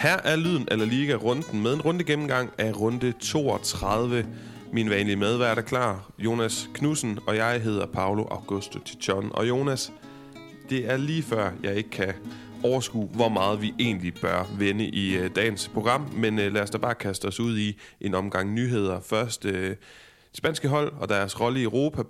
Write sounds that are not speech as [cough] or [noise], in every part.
Her er lyden af La Liga-runden med en runde gennemgang af runde 32. Min vanlige medvært er klar, Jonas Knudsen, og jeg hedder Paolo Augusto Tichon. Og Jonas, det er lige før, jeg ikke kan overskue, hvor meget vi egentlig bør vende i øh, dagens program. Men øh, lad os da bare kaste os ud i en omgang nyheder. Først øh, spanske hold og deres rolle i Europa.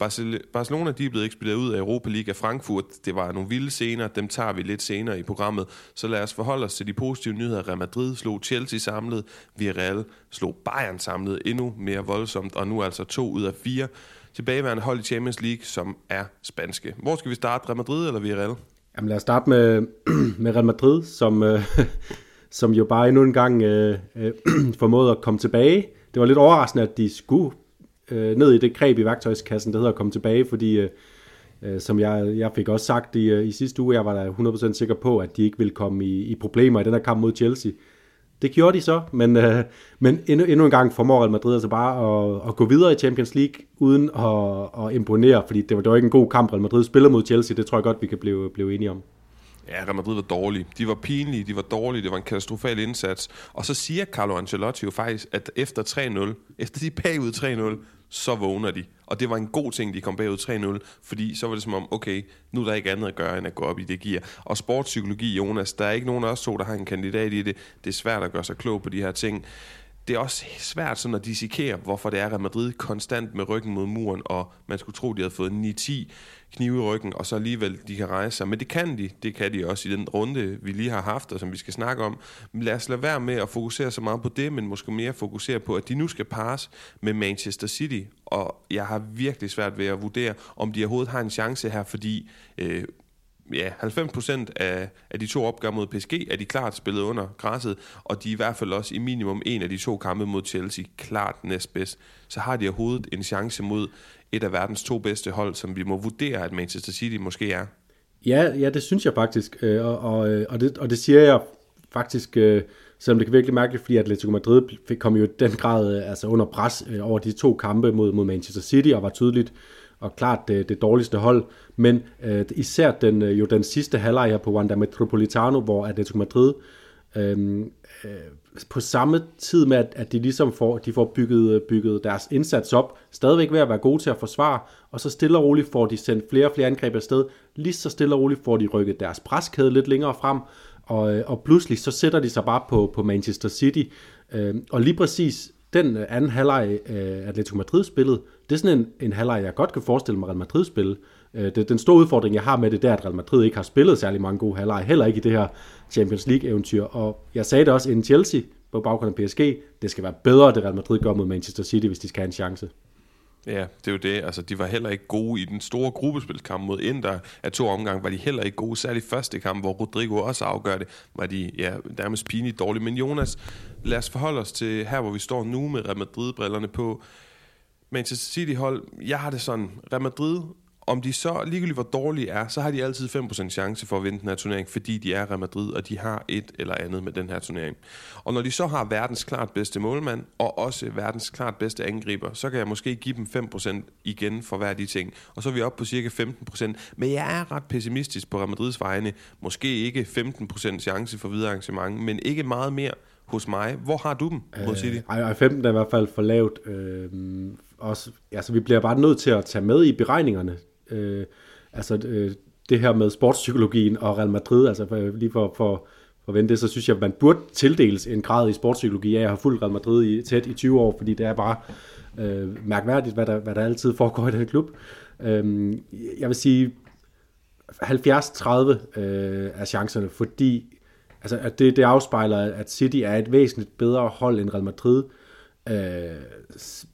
Barcelona de er blevet ekspederet ud af Europa League af Frankfurt. Det var nogle vilde scener, dem tager vi lidt senere i programmet. Så lad os forholde os til de positive nyheder. Real Madrid slog Chelsea samlet, Villarreal slog Bayern samlet endnu mere voldsomt, og nu altså to ud af fire tilbageværende hold i Champions League, som er spanske. Hvor skal vi starte, Real Madrid eller Villarreal? Jamen lad os starte med, [clears throat] med Real Madrid, som, øh, [laughs] som jo bare endnu en gang øh, øh, [clears throat] formåede at komme tilbage. Det var lidt overraskende, at de skulle øh, ned i det greb i værktøjskassen, der hedder at komme tilbage, fordi øh, øh som jeg, jeg fik også sagt i, øh, i sidste uge, jeg var da 100% sikker på, at de ikke ville komme i, i problemer i den her kamp mod Chelsea. Det gjorde de så, men, øh, men endnu, endnu en gang formår Real Madrid altså bare at, at gå videre i Champions League uden at, at imponere, fordi det var, det var ikke en god kamp, Real Madrid spillede mod Chelsea, det tror jeg godt, vi kan blive, blive enige om. Ja, Real Madrid var dårlige. De var pinlige, de var dårlige, det var en katastrofal indsats. Og så siger Carlo Ancelotti jo faktisk, at efter 3-0, efter de bagud 3-0, så vågner de. Og det var en god ting, de kom bagud 3-0, fordi så var det som om, okay, nu er der ikke andet at gøre, end at gå op i det gear. Og sportspsykologi, Jonas, der er ikke nogen af os to, der har en kandidat i det. Det er svært at gøre sig klog på de her ting. Det er også svært sådan at dissekere, hvorfor det er, at Madrid konstant med ryggen mod muren, og man skulle tro, de havde fået 9-10 knive i ryggen, og så alligevel de kan rejse sig. Men det kan de. Det kan de også i den runde, vi lige har haft, og som vi skal snakke om. Men lad os lade være med at fokusere så meget på det, men måske mere fokusere på, at de nu skal pares med Manchester City. Og jeg har virkelig svært ved at vurdere, om de overhovedet har en chance her, fordi øh, ja, 90% af, af de to opgør mod PSG er de klart spillet under græsset, og de er i hvert fald også i minimum en af de to kampe mod Chelsea klart næstbedst. Så har de overhovedet en chance mod et af verdens to bedste hold, som vi må vurdere, at Manchester City måske er. Ja, ja det synes jeg faktisk, øh, og, og, og, det, og det siger jeg faktisk, øh, selvom det kan virkelig mærkeligt, fordi Atletico Madrid kom jo i den grad øh, altså under pres over de to kampe mod, mod Manchester City, og var tydeligt og klart det, det dårligste hold, men øh, især den, øh, jo den sidste halvleg her på Wanda Metropolitano, hvor Atletico Madrid øh, øh, på samme tid med, at, at de ligesom får, de får bygget, øh, bygget deres indsats op, stadigvæk ved at være gode til at forsvare, og så stille og roligt får de sendt flere og flere angreb afsted, lige så stille og roligt får de rykket deres preskæde lidt længere frem, og, øh, og pludselig så sætter de sig bare på, på Manchester City, øh, og lige præcis den anden halvleg øh, Atletico Madrid spillede, det er sådan en, en halvleg, jeg godt kan forestille mig Real Madrid spille, Øh, det, den store udfordring, jeg har med det, der at Real Madrid ikke har spillet særlig mange gode halvleje, heller ikke i det her Champions League-eventyr. Og jeg sagde det også inden Chelsea på baggrund af PSG, det skal være bedre, det Real Madrid gør mod Manchester City, hvis de skal have en chance. Ja, det er jo det. Altså, de var heller ikke gode i den store gruppespilskamp mod Inter. Af to omgange var de heller ikke gode. Særligt første kamp, hvor Rodrigo også afgør det, var de ja, nærmest pinligt dårlige. Men Jonas, lad os forholde os til her, hvor vi står nu med Real Madrid-brillerne på. Manchester City-hold, jeg har det sådan, Real Madrid om de så, ligegyldigt hvor dårlige er, så har de altid 5% chance for at vinde den her turnering, fordi de er Real Madrid, og de har et eller andet med den her turnering. Og når de så har verdens klart bedste målmand, og også verdens klart bedste angriber, så kan jeg måske give dem 5% igen for hver de ting. Og så er vi oppe på cirka 15%. Men jeg er ret pessimistisk på Real Madrids vegne. Måske ikke 15% chance for videre arrangement, men ikke meget mere hos mig. Hvor har du dem mod City? Øh, ej, 15 er i hvert fald for lavt. Øh, også, altså, vi bliver bare nødt til at tage med i beregningerne øh, altså øh, det her med sportspsykologien og Real Madrid, altså for, lige for, for, for at vende det, så synes jeg, at man burde tildeles en grad i sportspsykologi. Jeg har fulgt Real Madrid i, tæt i 20 år, fordi det er bare øh, mærkværdigt, hvad der, hvad der altid foregår i den klub. Øh, jeg vil sige 70-30 øh, er chancerne, fordi altså, at det, det afspejler, at City er et væsentligt bedre hold end Real Madrid, øh, Øh,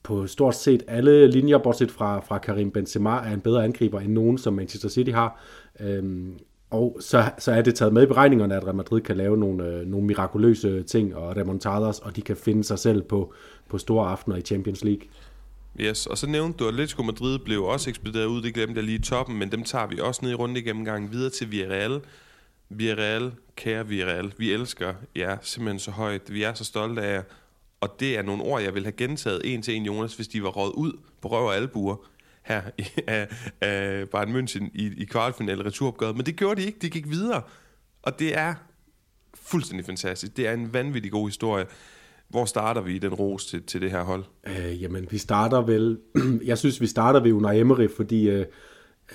på stort set alle linjer, bortset fra, fra Karim Benzema, er en bedre angriber end nogen, som Manchester City har. Øhm, og så, så er det taget med i beregningerne, at Real Madrid kan lave nogle, øh, nogle mirakuløse ting og remontadas, og de kan finde sig selv på, på store aftener i Champions League. Yes, og så nævnte du, at Atletico Madrid blev også ekspederet ud, det glemte jeg lige i toppen, men dem tager vi også ned i runde gennemgangen videre til Villarreal. Villarreal, kære Villarreal, vi elsker jer simpelthen så højt, vi er så stolte af jer, og det er nogle ord, jeg vil have gentaget en til en, Jonas, hvis de var råd ud på røv og albuer her i, af, af Bayern München i, i kvartfinale returopgøret. Men det gjorde de ikke, de gik videre. Og det er fuldstændig fantastisk. Det er en vanvittig god historie. Hvor starter vi i den ros til, til det her hold? Øh, jamen, vi starter vel... [clears throat] jeg synes, vi starter ved Unai Emery, fordi øh,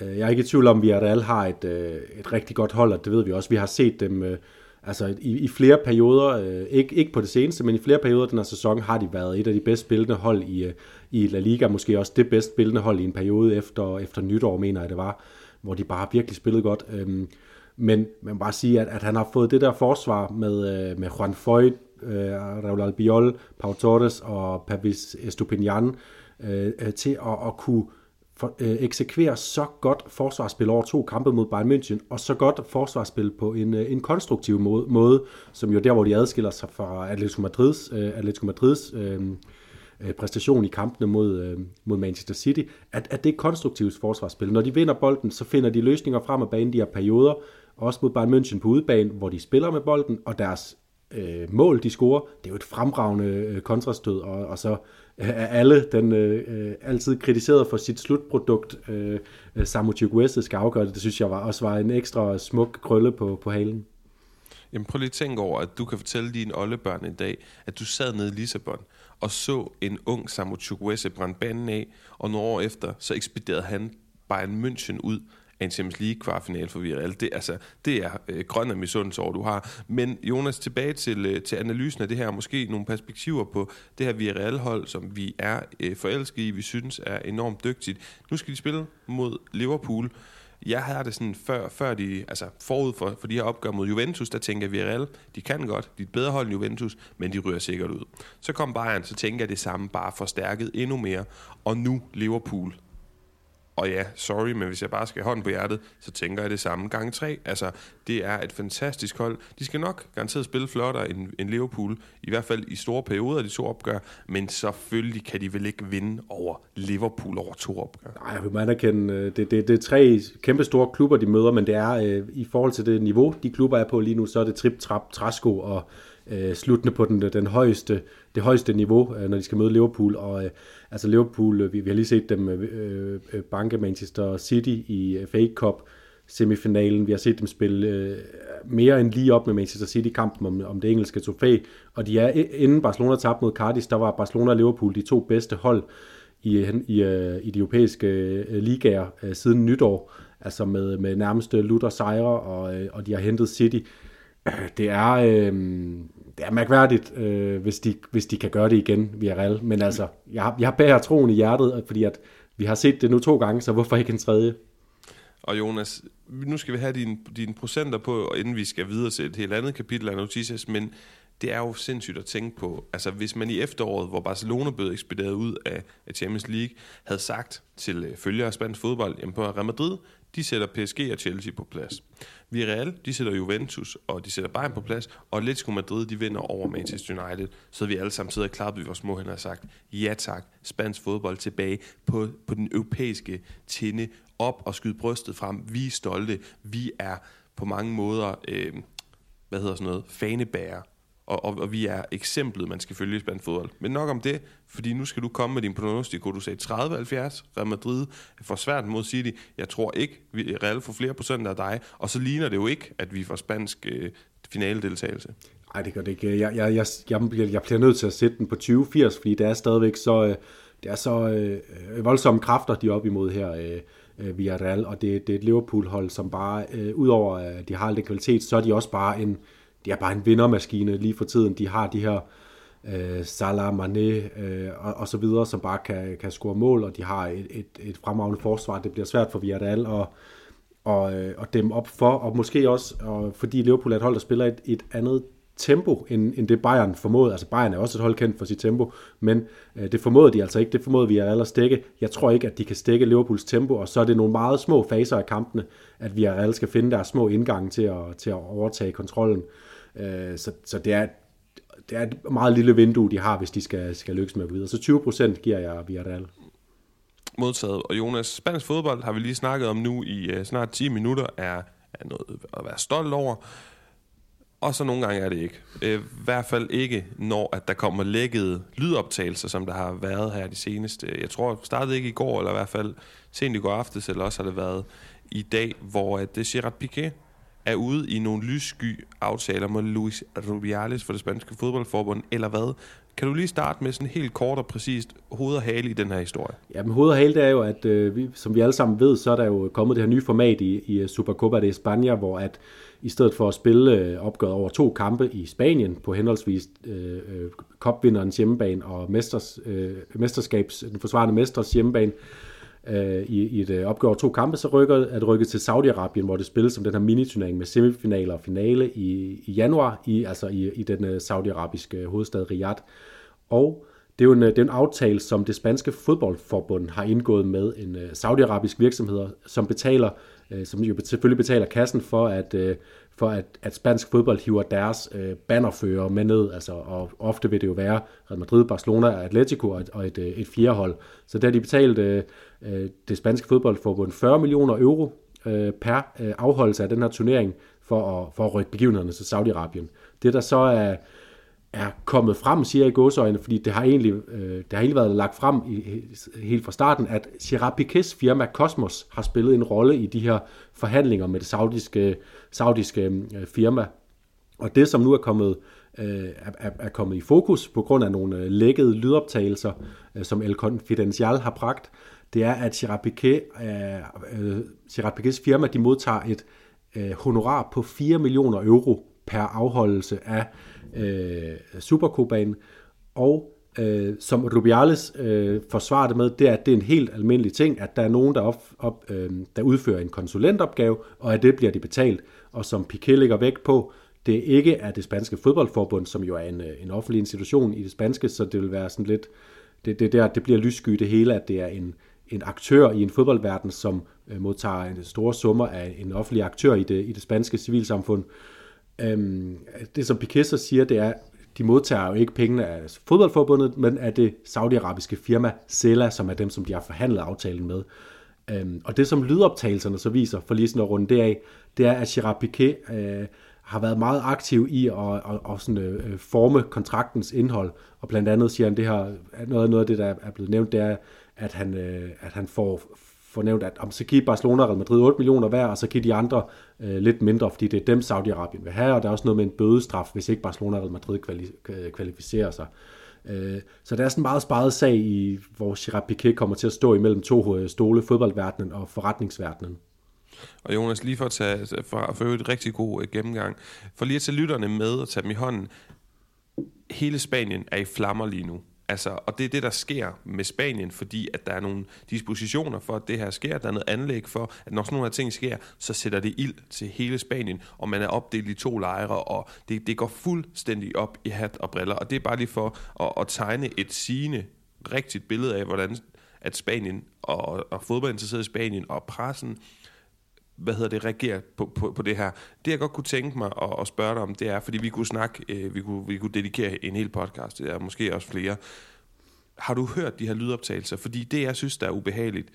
øh jeg er ikke i tvivl om, at Villarreal har et, øh, et rigtig godt hold, og det ved vi også. Vi har set dem... Øh, altså i, i flere perioder, øh, ikke, ikke på det seneste, men i flere perioder den her sæson har de været et af de bedst spillende hold i, øh, i La Liga, måske også det bedst spillende hold i en periode efter, efter nytår, mener jeg det var, hvor de bare virkelig spillede godt. Øhm, men man bare sige, at, at han har fået det der forsvar med, øh, med Juan Foyt, øh, Raul Albiol, Pau Torres og Pavis Estupinian øh, øh, til at, at kunne for, øh, eksekverer så godt forsvarsspil over to kampe mod Bayern München, og så godt forsvarsspil på en, øh, en konstruktiv måde, måde, som jo der, hvor de adskiller sig fra Atletico Madrids, øh, Atletico Madrids øh, øh, præstation i kampene mod, øh, mod Manchester City, at, at det er konstruktivt forsvarsspil. Når de vinder bolden, så finder de løsninger frem af banen de her perioder, også mod Bayern München på udebane, hvor de spiller med bolden, og deres øh, mål, de scorer, det er jo et fremragende øh, kontrastød, og, og så er alle den øh, øh, altid kritiseret for sit slutprodukt, øh, øh Samu Chukwueze skal afgøre det. Det synes jeg var, også var en ekstra smuk krølle på, på halen. Jamen prøv lige at tænke over, at du kan fortælle dine oldebørn en dag, at du sad nede i Lissabon og så en ung Samu Chukwueze brænde banen af, og nogle år efter, så ekspederede han Bayern München ud en Champions League kvartfinal for Villarreal. Det, altså, det er øh, grøn misundelse du har. Men Jonas, tilbage til, øh, til analysen af det her, måske nogle perspektiver på det her Villarreal-hold, som vi er øh, forelskede i, vi synes er enormt dygtigt. Nu skal de spille mod Liverpool. Jeg havde det sådan før, før de, altså forud for, for de her opgør mod Juventus, der tænker jeg, Villarreal, de kan godt, de er et bedre hold end Juventus, men de ryger sikkert ud. Så kom Bayern, så tænker jeg det samme, bare forstærket endnu mere. Og nu Liverpool. Og ja, sorry, men hvis jeg bare skal hånden på hjertet, så tænker jeg det samme gang tre. Altså, det er et fantastisk hold. De skal nok garanteret spille flottere end, end Liverpool, i hvert fald i store perioder, de to opgør, men selvfølgelig kan de vel ikke vinde over Liverpool over to opgør. Nej, jeg vil anerkende, øh, det, det, det er tre kæmpe store klubber, de møder, men det er øh, i forhold til det niveau, de klubber er på lige nu, så er det trip, trap, træsko og øh, sluttende på den, den højeste, det højeste niveau, øh, når de skal møde Liverpool. Og øh, altså Liverpool, øh, vi, vi har lige set dem øh, øh banke Manchester City i øh, FA Cup semifinalen. Vi har set dem spille øh, mere end lige op med Manchester City-kampen om, om det engelske trofæ. Og de er, inden Barcelona tabte mod Cardiff, der var Barcelona og Liverpool de to bedste hold i, i, øh, i de europæiske øh, ligaer øh, siden nytår. Altså med, med nærmeste Luther sejre, og, øh, og de har hentet City. [clears throat] Det er, øh, det er mærkværdigt, øh, hvis, de, hvis de kan gøre det igen, Villarreal. Men altså, jeg har, jeg har bærer troen i hjertet, fordi at vi har set det nu to gange, så hvorfor ikke en tredje? Og Jonas, nu skal vi have dine, dine procenter på, inden vi skal videre til et helt andet kapitel af Noticias, men det er jo sindssygt at tænke på. Altså, hvis man i efteråret, hvor Barcelona blev ekspederet ud af, Champions League, havde sagt til øh, følgere af spansk fodbold, jamen på Real Madrid, de sætter PSG og Chelsea på plads. Villarreal, de sætter Juventus, og de sætter Bayern på plads, og Atletico Madrid, de vinder over Manchester United, så vi alle sammen sidder og klappet i vores små hænder og sagt, ja tak, spansk fodbold tilbage på, på den europæiske tinde, op og skyde brystet frem, vi er stolte, vi er på mange måder, øh, hvad hedder sådan noget, fanebærer og, og, og vi er eksemplet, man skal følge i spansk fodbold. Men nok om det, fordi nu skal du komme med din pronostik, Du sagde 30-70, Real Madrid får svært mod City. Jeg tror ikke, vi Real får flere procent af dig, og så ligner det jo ikke, at vi får spansk øh, finaledeltagelse. Nej, det gør det ikke. Jeg, jeg, jeg, jeg, bliver, jeg bliver nødt til at sætte den på 20-80, fordi det er stadigvæk så, øh, det er så øh, øh voldsomme kræfter, de er op imod her. Øh, øh, og det, det er et Liverpool-hold, som bare, øh, udover at de har lidt kvalitet, så er de også bare en, de er bare en vindermaskine lige for tiden. De har de her øh, Salah, Mané øh, og, og så videre, som bare kan, kan score mål, og de har et, et, et fremragende forsvar. Det bliver svært for Villarreal at, og, øh, og dem op for, og måske også, og fordi Liverpool er et hold, der spiller et, et andet tempo, end, end det Bayern formåede. Altså Bayern er også et hold kendt for sit tempo, men øh, det formåede de altså ikke. Det formåede vi at stikke. Jeg tror ikke, at de kan stikke Liverpools tempo, og så er det nogle meget små faser af kampene, at vi skal finde deres små indgange til at, til at overtage kontrollen. Øh, så, så det er, det er et meget lille vindue, de har, hvis de skal, skal lykkes med at gå videre. Så 20% giver jeg Villarreal. Modtaget. Og Jonas, spansk fodbold har vi lige snakket om nu i uh, snart 10 minutter, er, er noget at være stolt over. Og så nogle gange er det ikke. Øh, I hvert fald ikke, når at der kommer lækkede lydoptagelser, som der har været her de seneste. Jeg tror, startede ikke i går, eller i hvert fald sent i går aftes, eller også har det været i dag, hvor at det Gerard Piqué er ude i nogle lyssky aftaler med Luis Rubiales for det spanske fodboldforbund, eller hvad? Kan du lige starte med sådan helt kort og præcist hoved og hale i den her historie? Ja, men hoved og hale det er jo, at øh, vi, som vi alle sammen ved, så er der jo kommet det her nye format i, i øh, Supercopa de España, hvor at i stedet for at spille øh, opgøret over to kampe i Spanien på henholdsvis øh, øh, kopvinderens hjemmebane og mesters, øh, mesterskabs, den forsvarende mesters hjemmebane, øh, Øh, i, i et øh, opgør over to kampe, så rykker, at rykke til Saudi-Arabien, hvor det spilles som den her miniturnering med semifinaler og finale i, i januar, i, altså i, i den øh, saudiarabiske hovedstad Riyadh. Og det er jo en, det er en aftale, som det spanske fodboldforbund har indgået med en saudiarabisk virksomhed, som betaler, som jo selvfølgelig betaler kassen for, at, for at, at spansk fodbold hiver deres øh, bannerfører med ned. Altså, og ofte vil det jo være Real Madrid, Barcelona, Atletico og et, og et, øh, et fjerdehold. Så der har de betalt øh, øh det spanske fodboldforbund 40 millioner euro øh, per øh, afholdelse af den her turnering for at, for at rykke begivenhederne til Saudi-Arabien. Det der så er er kommet frem, siger jeg i godsøjne, fordi det har egentlig, øh, det har egentlig været lagt frem i, helt fra starten, at Gerard Piquets firma Cosmos har spillet en rolle i de her forhandlinger med det saudiske, saudiske øh, firma. Og det, som nu er kommet, øh, er, er kommet i fokus på grund af nogle øh, lækkede lydoptagelser, øh, som El Confidencial har bragt, det er, at Gerard, Piquet, øh, øh Gerard Piquets firma de modtager et øh, honorar på 4 millioner euro per afholdelse af øh, Supercopaen, og øh, som Rubiales øh, forsvarer det med, det er, at det er en helt almindelig ting, at der er nogen, der, op, op, øh, der udfører en konsulentopgave, og at det bliver de betalt. Og som Piquet lægger vægt på, det ikke er det spanske fodboldforbund, som jo er en, øh, en offentlig institution i det spanske, så det vil være sådan lidt, det, det, der, det bliver lyssky det hele, at det er en, en aktør i en fodboldverden, som øh, modtager en store summer af en offentlig aktør i det, i det spanske civilsamfund. Øhm, det som Piquet så siger, det er, de modtager jo ikke pengene af fodboldforbundet, men af det saudiarabiske firma Sela, som er dem, som de har forhandlet aftalen med. Øhm, og det som lydoptagelserne så viser, for lige sådan at runde det af, det er, at Gerard Piquet øh, har været meget aktiv i at, at, at sådan, øh, øh, forme kontraktens indhold, og blandt andet siger han det her, noget, noget af det, der er blevet nævnt, det er, at han, øh, at han får får nævnt, at om så giver Barcelona og Real Madrid 8 millioner hver, og så giver de andre øh, lidt mindre, fordi det er dem, Saudi-Arabien vil have, og der er også noget med en bødestraf, hvis ikke Barcelona og Real Madrid kvali- øh, kvalificerer sig. Øh, Øh, så der er sådan en meget sparet sag, i, hvor Gerard Piqué kommer til at stå imellem to øh, stole, fodboldverdenen og forretningsverdenen. Og Jonas, lige for at tage for, for et rigtig god øh, gennemgang, for lige at tage lytterne med og tage dem i hånden. Hele Spanien er i flammer lige nu. Altså, og det er det, der sker med Spanien, fordi at der er nogle dispositioner for, at det her sker. Der er noget anlæg for, at når sådan nogle af ting sker, så sætter det ild til hele Spanien, og man er opdelt i to lejre, og det, det går fuldstændig op i hat og briller. Og det er bare lige for at, at tegne et sigende, rigtigt billede af, hvordan at Spanien og, og fodboldinteresserede Spanien og pressen hvad hedder det, reagere på, på, på det her. Det jeg godt kunne tænke mig at, at spørge dig om, det er, fordi vi kunne snakke, øh, vi, kunne, vi kunne dedikere en hel podcast, det er måske også flere. Har du hørt de her lydoptagelser? Fordi det, jeg synes, der er ubehageligt,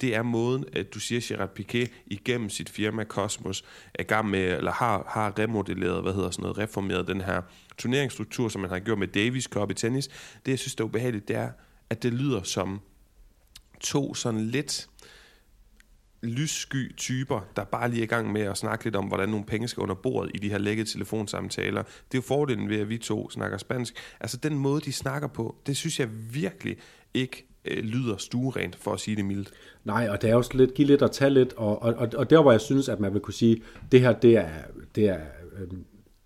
det er måden, at du siger, Gerard Piquet igennem sit firma Cosmos er gang med, eller har, har remodelleret, hvad hedder sådan noget, reformeret den her turneringsstruktur, som man har gjort med Davis Cup i tennis. Det, jeg synes, der er ubehageligt, det er, at det lyder som to sådan lidt lyssky typer, der bare lige er i gang med at snakke lidt om, hvordan nogle penge skal under bordet i de her lækkede telefonsamtaler. Det er jo fordelen ved, at vi to snakker spansk. Altså den måde, de snakker på, det synes jeg virkelig ikke øh, lyder stuerent, for at sige det mildt. Nej, og det er også lidt, give lidt og tage lidt, og, og, og der hvor jeg synes, at man vil kunne sige, det her, det er, det er, øh,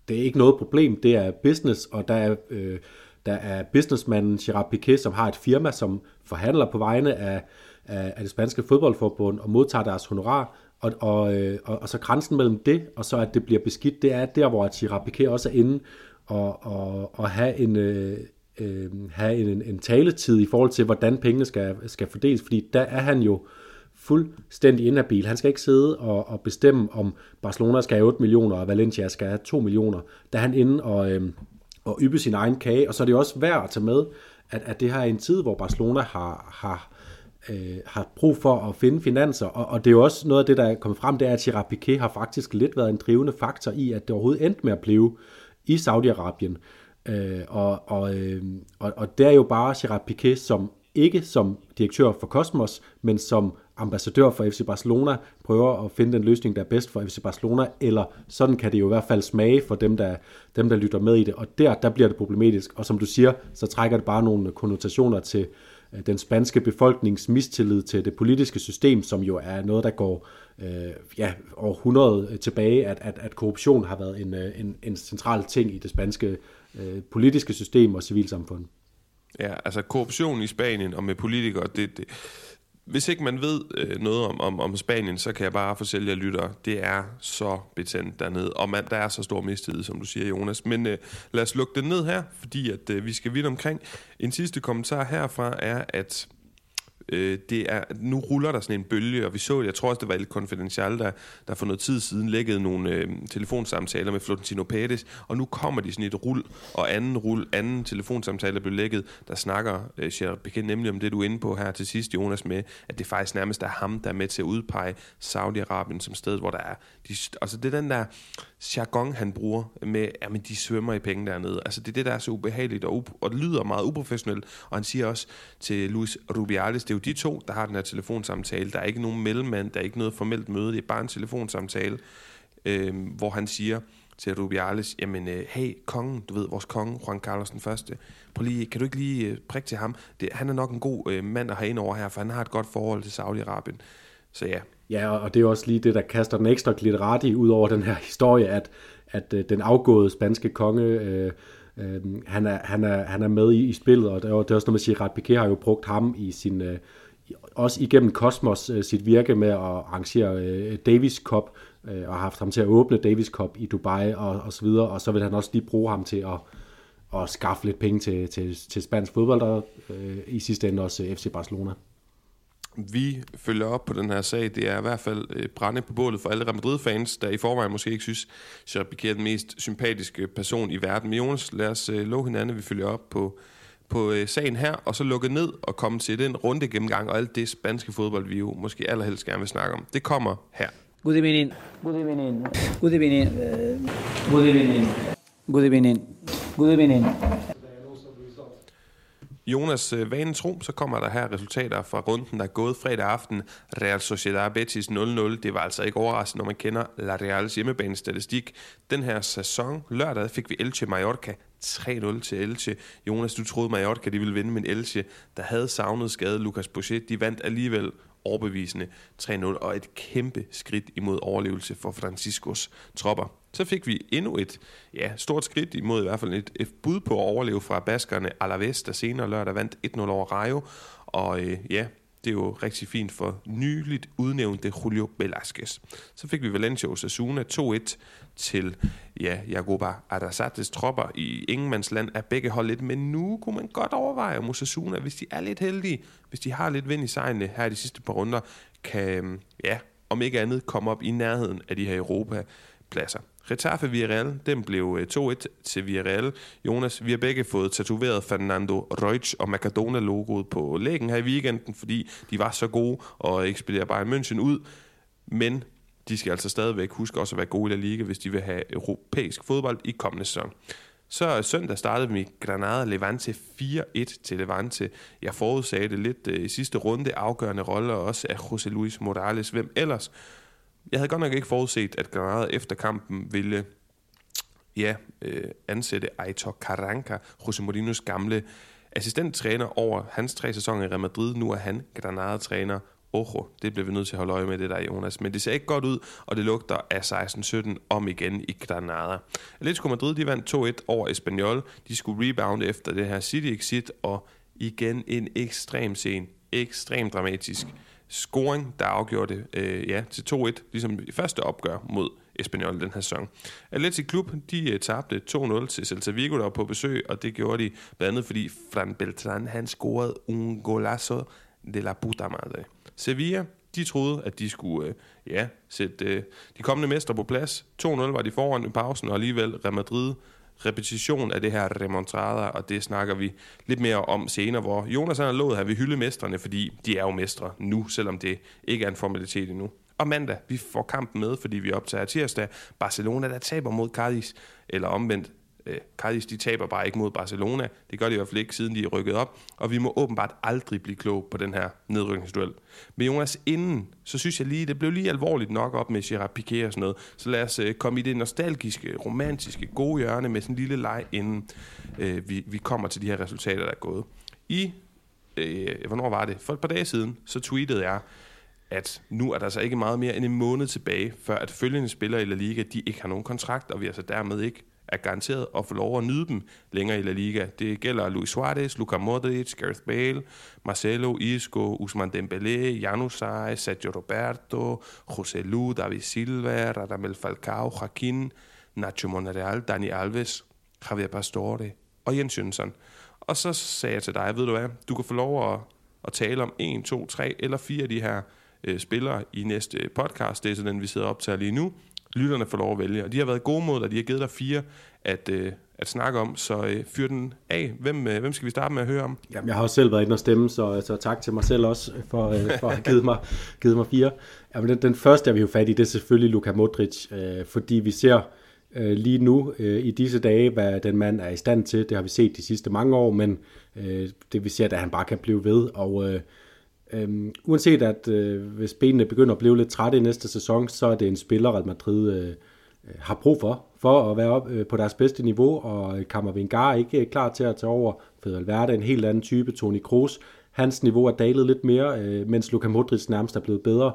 det er ikke noget problem, det er business, og der er, øh, der er businessmanden Gerard Piquet, som har et firma, som forhandler på vegne af af, af det spanske fodboldforbund og modtager deres honorar, og, og, øh, og, og så grænsen mellem det, og så at det bliver beskidt, det er der, hvor Girard Piqué også er inde og, og, og have en... Øh, øh, have en, en taletid i forhold til, hvordan pengene skal, skal fordeles, fordi der er han jo fuldstændig inhabil. Han skal ikke sidde og, og bestemme, om Barcelona skal have 8 millioner, og Valencia skal have 2 millioner. Der er han inde og, øh, og yppe sin egen kage, og så er det også værd at tage med, at, at det her er en tid, hvor Barcelona har, har øh, har brug for at finde finanser, og, og det er jo også noget af det, der er kommet frem, det er, at Gerard Piquet har faktisk lidt været en drivende faktor i, at det overhovedet endte med at blive i Saudi-Arabien. Øh, og, og, øh, og, og det er jo bare Gerard Piquet, som ikke som direktør for Cosmos, men som ambassadør for FC Barcelona, prøver at finde den løsning, der er bedst for FC Barcelona, eller sådan kan det jo i hvert fald smage for dem, der, dem, der lytter med i det. Og der, der bliver det problematisk. Og som du siger, så trækker det bare nogle konnotationer til øh, Øh, den spanske befolknings mistillid til det politiske system, som jo er noget, der går øh, ja, over 100 tilbage, at, at, at korruption har været en, øh, en, en central ting i det spanske øh, politiske system og civilsamfund. Ja, altså korruption i Spanien og med politikere, det, det, hvis ikke man ved øh, noget om, om, om Spanien, så kan jeg bare fortælle jer lytter, det er så betændt dernede, og man, der er så stor mistillid, som du siger, Jonas. Men øh, lad os lukke det ned her, fordi at øh, vi skal vidt omkring. En sidste kommentar herfra er, at øh, det er, nu ruller der sådan en bølge, og vi så, jeg tror også, det var lidt konfidentielt, der, der for noget tid siden lækkede nogle øh, telefonsamtaler med Florentino Pérez, og nu kommer de sådan et rul, og anden rul, anden telefonsamtale blev lækket, der snakker øh, Gerard Piquet nemlig om det, du er inde på her til sidst, Jonas, med, at det faktisk nærmest er ham, der er med til at udpege Saudi-Arabien som sted, hvor der er, de, altså det er den der jargon, han bruger med, at de svømmer i penge dernede. Altså det er det, der er så ubehageligt og, og det lyder meget uprofessionelt. Og han siger også til Luis Rubiales, det er jo de to, der har den her telefonsamtale. Der er ikke nogen mellemmand, der er ikke noget formelt møde, det er bare en telefonsamtale, øh, hvor han siger til Rubiales, jamen, øh, hey, kongen, du ved, vores konge, Juan Carlos den første, prøv lige, kan du ikke lige øh, prikke til ham? Det, han er nok en god øh, mand at have ind over her, for han har et godt forhold til Saudi-Arabien. Så ja, Ja, og det er også lige det, der kaster den ekstra glitterati ud over den her historie, at, at øh, den afgåede spanske konge, øh, øh, han, er, han, er, han er med i, i spillet, og det er, det er også noget, man siger, at Piquet har jo brugt ham i sin, øh, også igennem Cosmos øh, sit virke med at arrangere øh, Davis Cup, øh, og har haft ham til at åbne Davis Cup i Dubai og, og så videre, og så vil han også lige bruge ham til at, at skaffe lidt penge til, til, til spansk fodbold, og øh, i sidste ende også øh, FC Barcelona vi følger op på den her sag. Det er i hvert fald øh, brænde på bålet for alle Real Madrid-fans, der i forvejen måske ikke synes, at Piqué er den mest sympatiske person i verden. Men Jonas, lad os øh, love hinanden, vi følger op på, på øh, sagen her, og så lukke ned og komme til den runde gennemgang og alt det spanske fodbold, vi jo måske allerhelst gerne vil snakke om. Det kommer her. Good evening. Good evening. Good evening. Good evening. Good evening. Good evening. Jonas, øh, vanen tro, så kommer der her resultater fra runden, der er gået fredag aften. Real Sociedad Betis 0-0. Det var altså ikke overraskende, når man kender La Reals hjemmebanestatistik. Den her sæson, lørdag, fik vi Elche Mallorca 3-0 til Elche. Jonas, du troede Mallorca, de ville vinde, men Elche, der havde savnet skade Lucas Bouchet, de vandt alligevel overbevisende 3-0, og et kæmpe skridt imod overlevelse for Franciscos tropper. Så fik vi endnu et ja, stort skridt imod i hvert fald et, et bud på at overleve fra baskerne Alaves, der senere lørdag vandt 1-0 over Rayo. Og øh, ja, det er jo rigtig fint for nyligt udnævnte Julio Velasquez. Så fik vi Valencia Osasuna 2-1 til ja, Jagoba Arasates tropper i Ingemandsland er begge hold lidt, men nu kunne man godt overveje om Osasuna, hvis de er lidt heldige, hvis de har lidt vind i sejlene her i de sidste par runder, kan, ja, om ikke andet, komme op i nærheden af de her Europa-pladser. Getafe Villarreal, den blev øh, 2-1 til Villarreal. Jonas, vi har begge fået tatoveret Fernando Reutsch og Macadona-logoet på lægen her i weekenden, fordi de var så gode og ekspederer bare München ud. Men de skal altså stadigvæk huske også at være gode i La Liga, hvis de vil have europæisk fodbold i kommende sæson. Så øh, søndag startede vi Granada Levante 4-1 til Levante. Jeg forudsagde det lidt øh, i sidste runde, afgørende rolle også af José Luis Morales. Hvem ellers? Jeg havde godt nok ikke forudset, at Granada efter kampen ville ja, øh, ansætte Aitor Carranca, José Mourinho's gamle assistenttræner over hans tre sæsoner i Real Madrid. Nu er han Granada-træner. Ojo, det bliver vi nødt til at holde øje med det der, Jonas. Men det ser ikke godt ud, og det lugter af 16-17 om igen i Granada. Atletico Madrid, de vandt 2-1 over Espanyol. De skulle rebound efter det her City-exit, og igen en ekstrem scene. Ekstremt dramatisk scoring, der afgjorde det øh, ja, til 2-1, ligesom i første opgør mod Espanyol den her sæson. Atletic Klub, de uh, tabte 2-0 til Celta Vigo, der var på besøg, og det gjorde de blandt andet, fordi Fran Beltran, han scorede un golazo de la puta madre. Sevilla, de troede, at de skulle øh, ja, sætte øh, de kommende mestre på plads. 2-0 var de foran i pausen, og alligevel Real Madrid repetition af det her remontrada, og det snakker vi lidt mere om senere, hvor Jonas har lovet, at vi hylde mestrene, fordi de er jo mestre nu, selvom det ikke er en formalitet endnu. Og mandag, vi får kampen med, fordi vi optager tirsdag. Barcelona, der taber mod Cardis, eller omvendt Øh, Cardis, de taber bare ikke mod Barcelona. Det gør de i hvert fald ikke, siden de er rykket op. Og vi må åbenbart aldrig blive klog på den her nedrykningsduel. Men Jonas, inden, så synes jeg lige, det blev lige alvorligt nok op med Gerard Piqué og sådan noget. Så lad os øh, komme i det nostalgiske, romantiske, gode hjørne med sådan en lille leg, inden øh, vi, vi kommer til de her resultater, der er gået. I, øh, hvornår var det? For et par dage siden, så tweetede jeg, at nu er der altså ikke meget mere end en måned tilbage, før at følgende spillere i La Liga, de ikke har nogen kontrakt, og vi altså dermed ikke er garanteret at få lov at nyde dem længere i La Liga. Det gælder Luis Suarez, Luka Modric, Gareth Bale, Marcelo, Isco, Usman Dembélé, Januzaj, Sergio Roberto, José Lu, David Silva, Radamel Falcao, Joaquin, Nacho Monreal, Dani Alves, Javier Pastore og Jens Jønsson. Og så sagde jeg til dig, ved du hvad, du kan få lov at, at tale om 1, 2, 3 eller 4 af de her øh, spillere i næste podcast. Det er sådan den, vi sidder op til lige nu. Lytterne får lov at vælge. Og de har været gode mod dig. De har givet dig fire at, øh, at snakke om. Så øh, fyr den af. Hvem, øh, hvem skal vi starte med at høre om? Jamen, jeg har også selv været inde og stemme, så, så tak til mig selv også for, øh, for at have givet mig, [laughs] givet mig fire. Jamen, den, den første, jeg vil jo fat i, det er selvfølgelig Luka Modric, øh, fordi vi ser øh, lige nu øh, i disse dage, hvad den mand er i stand til. Det har vi set de sidste mange år, men øh, det vi ser, at han bare kan blive ved. Og øh, Øhm, uanset at øh, hvis benene begynder at blive lidt trætte i næste sæson, så er det en spiller, at Madrid øh, øh, har brug for, for at være op øh, på deres bedste niveau, og Kammervinger er ikke øh, klar til at tage over. Fede Valverde en helt anden type, Toni Kroos, hans niveau er dalet lidt mere, øh, mens Luka Modric nærmest er blevet bedre.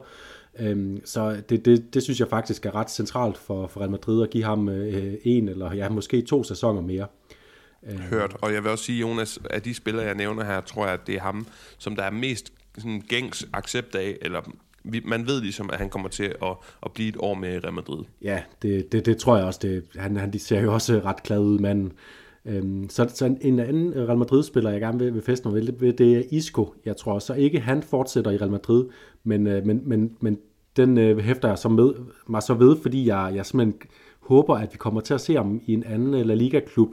Øhm, så det, det, det synes jeg faktisk er ret centralt for, for Real Madrid at give ham øh, en eller ja, måske to sæsoner mere. Øhm. Hørt, og jeg vil også sige, Jonas, af de spillere, jeg nævner her, tror jeg, at det er ham, som der er mest sådan gængs accept af, eller vi, man ved ligesom, at han kommer til at, at blive et år med Real Madrid. Ja, det, det, det tror jeg også. Det, han, han ser jo også ret glad ud, manden. Øhm, så, så en anden Real Madrid-spiller, jeg gerne vil, vil feste mig ved, det er Isco. Jeg tror så ikke, han fortsætter i Real Madrid, men, øh, men, men, men den øh, hæfter jeg så med, mig så ved, fordi jeg, jeg simpelthen håber, at vi kommer til at se ham i en anden øh, La Liga-klub,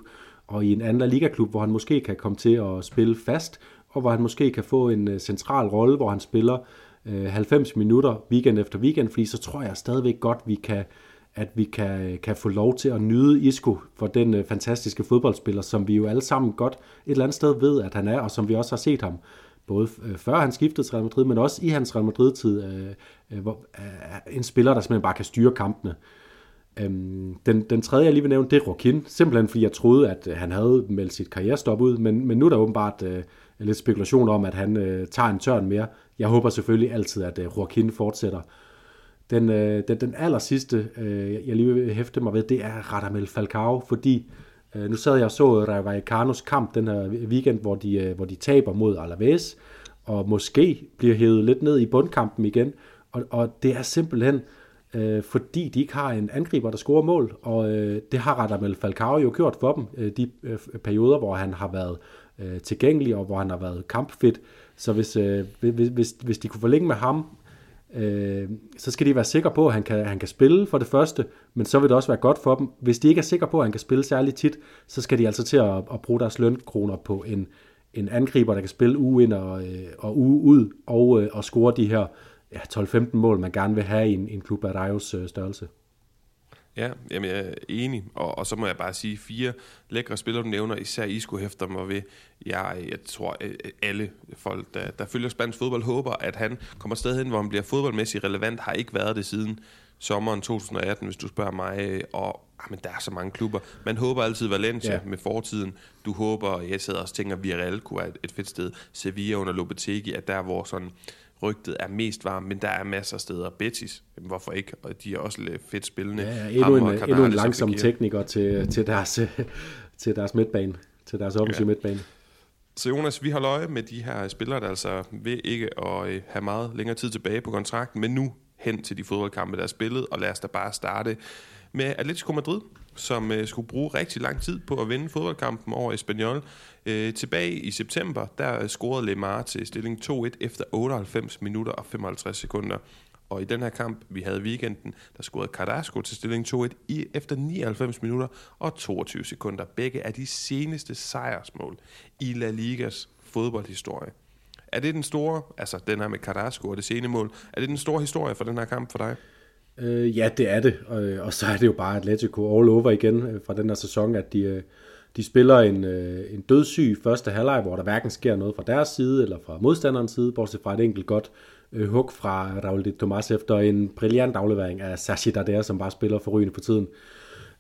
og i en anden La Liga-klub, hvor han måske kan komme til at spille fast, og hvor han måske kan få en øh, central rolle, hvor han spiller øh, 90 minutter weekend efter weekend, fordi så tror jeg stadigvæk godt, vi kan, at vi kan, øh, kan få lov til at nyde Isco for den fantastiske fodboldspiller, som vi jo alle sammen godt et eller andet sted ved, at han er, og som vi også har set ham både før han skiftede til Real Madrid, men også i hans Real Madrid-tid, øh, hvor, øh, en spiller, der simpelthen bare kan styre kampene. Øhm, den, den tredje, jeg lige vil nævne, det er Rokin, simpelthen fordi jeg troede, at han havde meldt sit karrierestop ud, men, men nu er der åbenbart øh, lidt spekulation om, at han øh, tager en tørn mere. Jeg håber selvfølgelig altid, at øh, Joaquin fortsætter. Den, øh, den, den aller sidste, øh, jeg lige vil hæfte mig ved, det er Radamel Falcao, fordi øh, nu sad jeg og så Rayo kamp den her weekend, hvor de, øh, hvor de taber mod Alaves, og måske bliver hævet lidt ned i bundkampen igen, og, og det er simpelthen øh, fordi de ikke har en angriber, der scorer mål, og øh, det har Radamel Falcao jo gjort for dem, øh, de øh, perioder, hvor han har været øh, Øh, tilgængelig, og hvor han har været kampfit. Så hvis, øh, hvis, hvis, hvis de kunne forlænge med ham, øh, så skal de være sikre på, at han kan, han kan spille for det første, men så vil det også være godt for dem. Hvis de ikke er sikre på, at han kan spille særlig tit, så skal de altså til at, at bruge deres lønkroner på en, en angriber, der kan spille uge ind og, øh, og uge ud, og, øh, og score de her ja, 12-15 mål, man gerne vil have i en, en klub af Rajos øh, størrelse. Ja, jamen jeg er enig, og, og så må jeg bare sige, fire lækre spillere, du nævner, især I skulle hæfte mig ved. Jeg, jeg tror, alle folk, der, der følger spansk fodbold, håber, at han kommer sted hen, hvor han bliver fodboldmæssigt relevant, har ikke været det siden sommeren 2018, hvis du spørger mig, og ah, men der er så mange klubber. Man håber altid Valencia ja. med fortiden. Du håber, jeg sidder også og tænker, at Villarreal kunne være et, et fedt sted. Sevilla under Lopetegui, at der hvor sådan rygtet er mest varmt, men der er masser af steder. Betis, hvorfor ikke? Og de er også lidt fedt spillende. Ja, ja endnu, en, Kanale, endnu en langsom tekniker til, til, deres, [laughs] til deres midtbane, til deres offensive ja. midtbane. Så Jonas, vi har løje med de her spillere, der altså vil ikke at øh, have meget længere tid tilbage på kontrakten, men nu hen til de fodboldkampe, der er spillet, og lad os da bare starte med Atletico Madrid, som øh, skulle bruge rigtig lang tid på at vinde fodboldkampen over Espanyol. Øh, tilbage i september, der scorede Lemar til stilling 2-1 efter 98 minutter og 55 sekunder. Og i den her kamp, vi havde weekenden, der scorede Carrasco til stilling 2-1 i, efter 99 minutter og 22 sekunder. Begge er de seneste sejrsmål i La Ligas fodboldhistorie. Er det den store, altså den her med Carrasco og det sene mål, er det den store historie for den her kamp for dig? Øh, ja, det er det. Og, øh, og så er det jo bare Atletico all over igen øh, fra den her sæson, at de, øh, de spiller en, øh, en dødssyg første halvleg, hvor der hverken sker noget fra deres side eller fra modstanderens side, bortset fra et enkelt godt øh, hug fra Raul de Tomas efter en brilliant aflevering af Sashi Dardere, som bare spiller forrygende for tiden.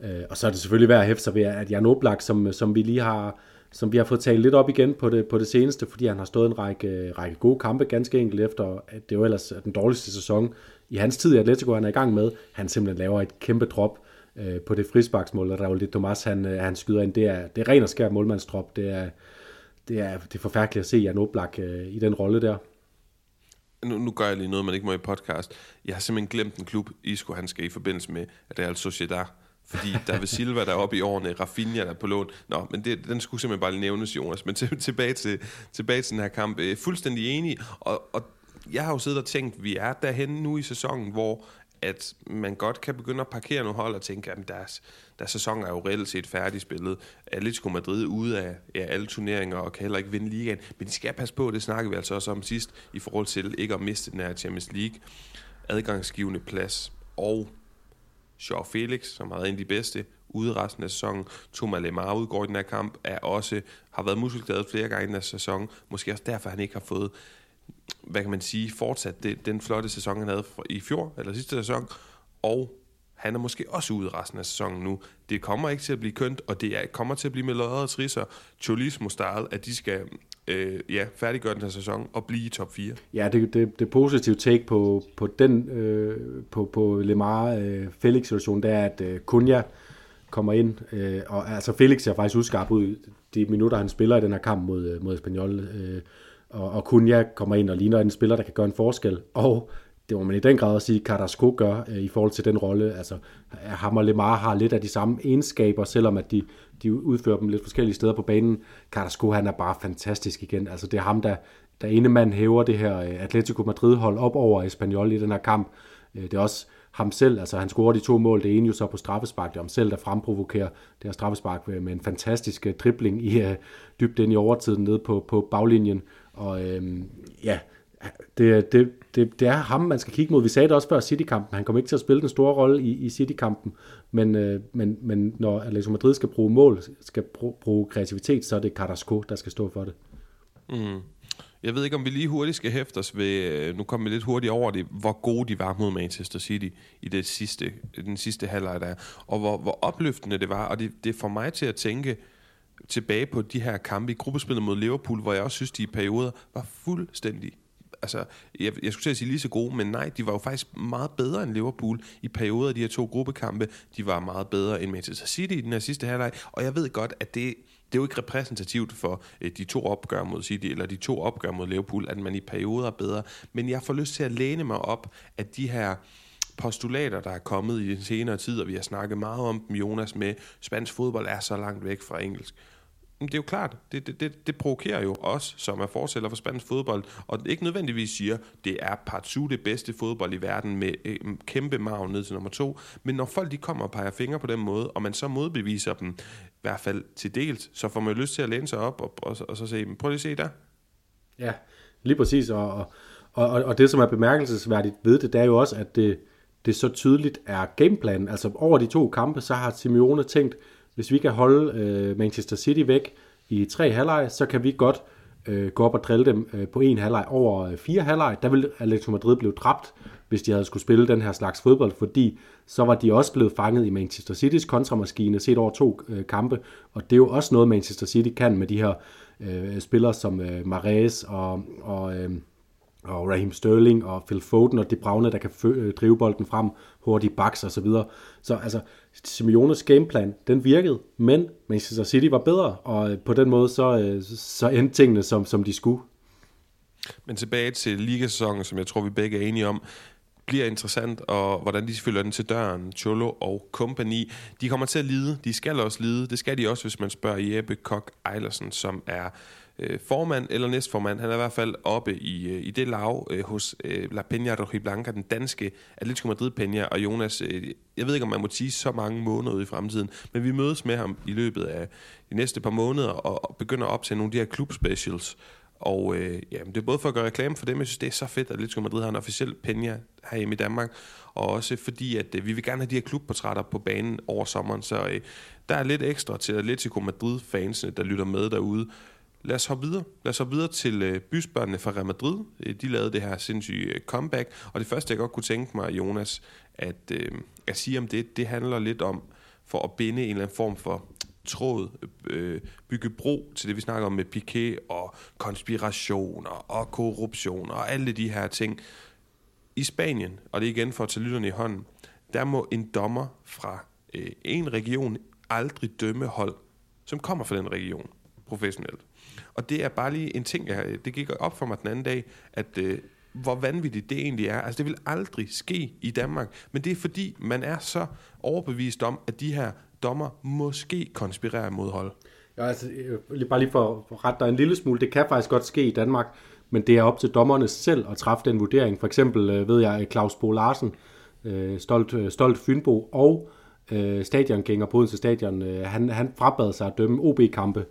Øh, og så er det selvfølgelig værd at hæfte sig ved, at Jan Oblak, som, øh, som vi lige har som vi har fået talt lidt op igen på det, på det seneste, fordi han har stået en række, række gode kampe, ganske enkelt efter, at det var ellers den dårligste sæson i hans tid i Atletico, han er i gang med. Han simpelthen laver et kæmpe drop øh, på det frisbaksmål, og Raul de Tomas, han, øh, han skyder ind. Det er, det er ren og skær målmandsdrop. Det er, det er, det er forfærdeligt at se Jan Oblak øh, i den rolle der. Nu, nu gør jeg lige noget, man ikke må i podcast. Jeg har simpelthen glemt en klub, Isco han skal i forbindelse med Real Sociedad fordi [laughs] David Silva der er oppe i årene, Rafinha der er på lån. Nå, men det, den skulle simpelthen bare lige nævnes, Jonas. Men til, tilbage, til, tilbage til den her kamp. Øh, fuldstændig enig, og, og jeg har jo siddet og tænkt, vi er derhen nu i sæsonen, hvor at man godt kan begynde at parkere nogle hold og tænke, at deres, deres sæson er jo reelt set færdigspillet. Atletico Madrid ude af ja, alle turneringer og kan heller ikke vinde ligaen. Men de skal passe på, det snakker vi altså også om sidst, i forhold til ikke at miste den her Champions League adgangsgivende plads. Og Shaw Felix, som har været en af de bedste ude resten af sæsonen. Thomas Lemar udgår i den her kamp, er også, har været muskelskadet flere gange i den her sæson. Måske også derfor, han ikke har fået, hvad kan man sige, fortsat det, den flotte sæson, han havde i fjor, eller sidste sæson. Og han er måske også ude resten af sæsonen nu. Det kommer ikke til at blive kønt, og det er, kommer til at blive med lodder og trisser. Cholismo style, at de skal øh, ja, færdiggøre den her sæson og blive i top 4. Ja, det, det, det positive take på, på den øh, på, på Lemar øh, Felix situation, det er, at øh, Kunja kommer ind, øh, og altså Felix er faktisk udskarp ud de minutter, han spiller i den her kamp mod, øh, mod Espanyol, øh, og, og Kunja kommer ind og ligner en spiller, der kan gøre en forskel, og det må man i den grad også sige, Carrasco gør øh, i forhold til den rolle. Altså, ham og Lemar har lidt af de samme egenskaber, selvom at de, de udfører dem lidt forskellige steder på banen. Carrasco, han er bare fantastisk igen. Altså, det er ham, der, der ene mand hæver det her øh, Atletico Madrid-hold op over Espanyol i den her kamp. Øh, det er også ham selv, altså han scorer de to mål, det ene jo så på straffespark, det er ham selv, der fremprovokerer det her straffespark med en fantastisk øh, dribling i øh, uh, dybt ind i overtiden nede på, på baglinjen, og øhm, ja, det, det, det, det er ham, man skal kigge mod. Vi sagde det også før City-kampen. Han kommer ikke til at spille den store rolle i, i City-kampen, men, øh, men, men når Atletico Madrid skal bruge mål, skal bruge, bruge kreativitet, så er det Carrasco, der skal stå for det. Mm. Jeg ved ikke, om vi lige hurtigt skal hæfte os ved, øh, nu kommer vi lidt hurtigt over det, hvor gode de var mod Manchester City i det sidste, den sidste halvleg der, og hvor, hvor opløftende det var, og det, det får mig til at tænke tilbage på de her kampe i gruppespillet mod Liverpool, hvor jeg også synes, de i perioder var fuldstændig altså, jeg, jeg skulle sige lige så gode, men nej, de var jo faktisk meget bedre end Liverpool i perioder af de her to gruppekampe. De var meget bedre end Manchester City i den her sidste halvleg, og jeg ved godt, at det, det er jo ikke repræsentativt for øh, de to opgør mod City, eller de to opgør mod Liverpool, at man i perioder er bedre. Men jeg får lyst til at læne mig op, at de her postulater, der er kommet i den senere tid, og vi har snakket meget om dem, Jonas, med spansk fodbold er så langt væk fra engelsk det er jo klart, det, det, det, det provokerer jo os, som er fortæller for spansk fodbold, og ikke nødvendigvis siger, det er partout det bedste fodbold i verden med øh, kæmpe maven ned til nummer to, men når folk de kommer og peger fingre på den måde, og man så modbeviser dem, i hvert fald til dels, så får man jo lyst til at læne sig op og, og, og så se, prøv lige at se der. Ja, lige præcis, og, og, og, og det som er bemærkelsesværdigt ved det, det er jo også, at det, det så tydeligt er gameplanen, altså over de to kampe, så har Simeone tænkt, hvis vi kan holde øh, Manchester City væk i tre halvleg, så kan vi godt øh, gå op og drille dem øh, på en halvleg over øh, fire halvleg. Der ville Atletico Madrid blive dræbt, hvis de havde skulle spille den her slags fodbold, fordi så var de også blevet fanget i Manchester Citys kontramaskine set over to øh, kampe, og det er jo også noget, Manchester City kan med de her øh, spillere som øh, Mares og, og øh, og Raheem Sterling og Phil Foden og De Bruyne, der kan fø- øh, drive bolden frem, hurtigt baks og så videre. Så altså, Simeones gameplan, den virkede, men Manchester City var bedre, og øh, på den måde så, øh, så endte tingene, som, som de skulle. Men tilbage til ligasæsonen, som jeg tror, vi begge er enige om, bliver interessant, og hvordan de følger den til døren, Cholo og company. De kommer til at lide, de skal også lide, det skal de også, hvis man spørger Jeppe Kok Eilersen, som er øh, formand eller næstformand. Han er i hvert fald oppe i, øh, i det lav øh, hos øh, La Peña Rojiblanca, den danske Atletico Madrid Peña. Og Jonas, øh, jeg ved ikke, om man må sige så mange måneder ude i fremtiden, men vi mødes med ham i løbet af de næste par måneder og, og begynder op til nogle af de her klubspecials. Og øh, ja, det er både for at gøre reklame for dem, jeg synes, det er så fedt, at Atletico Madrid har en officiel penja herhjemme i Danmark, og også fordi, at øh, vi vil gerne have de her klubportrætter på banen over sommeren, så øh, der er lidt ekstra til Atletico Madrid-fansene, der lytter med derude. Lad os hoppe videre. Lad os hoppe videre til øh, bysbørnene fra Real Madrid. Øh, de lavede det her sindssyge øh, comeback, og det første, jeg godt kunne tænke mig, Jonas, at, øh, at sige om det, det handler lidt om for at binde en eller anden form for tråd, øh, bygge bro til det, vi snakker om med Piqué og konspirationer og korruption og alle de her ting. I Spanien, og det er igen for at tage lytterne i hånden, der må en dommer fra øh, en region aldrig dømme hold, som kommer fra den region professionelt. Og det er bare lige en ting, jeg, det gik op for mig den anden dag, at øh, hvor vanvittigt det egentlig er. Altså det vil aldrig ske i Danmark, men det er fordi, man er så overbevist om, at de her dommer måske konspirerer mod hold. Ja, altså, øh, bare lige for at rette dig en lille smule, det kan faktisk godt ske i Danmark, men det er op til dommerne selv at træffe den vurdering. For eksempel øh, ved jeg, Claus Bo Larsen, øh, stolt, stolt Fynbo og stadiongænger på Odense Stadion, han, han frabad sig at dømme OB-kampe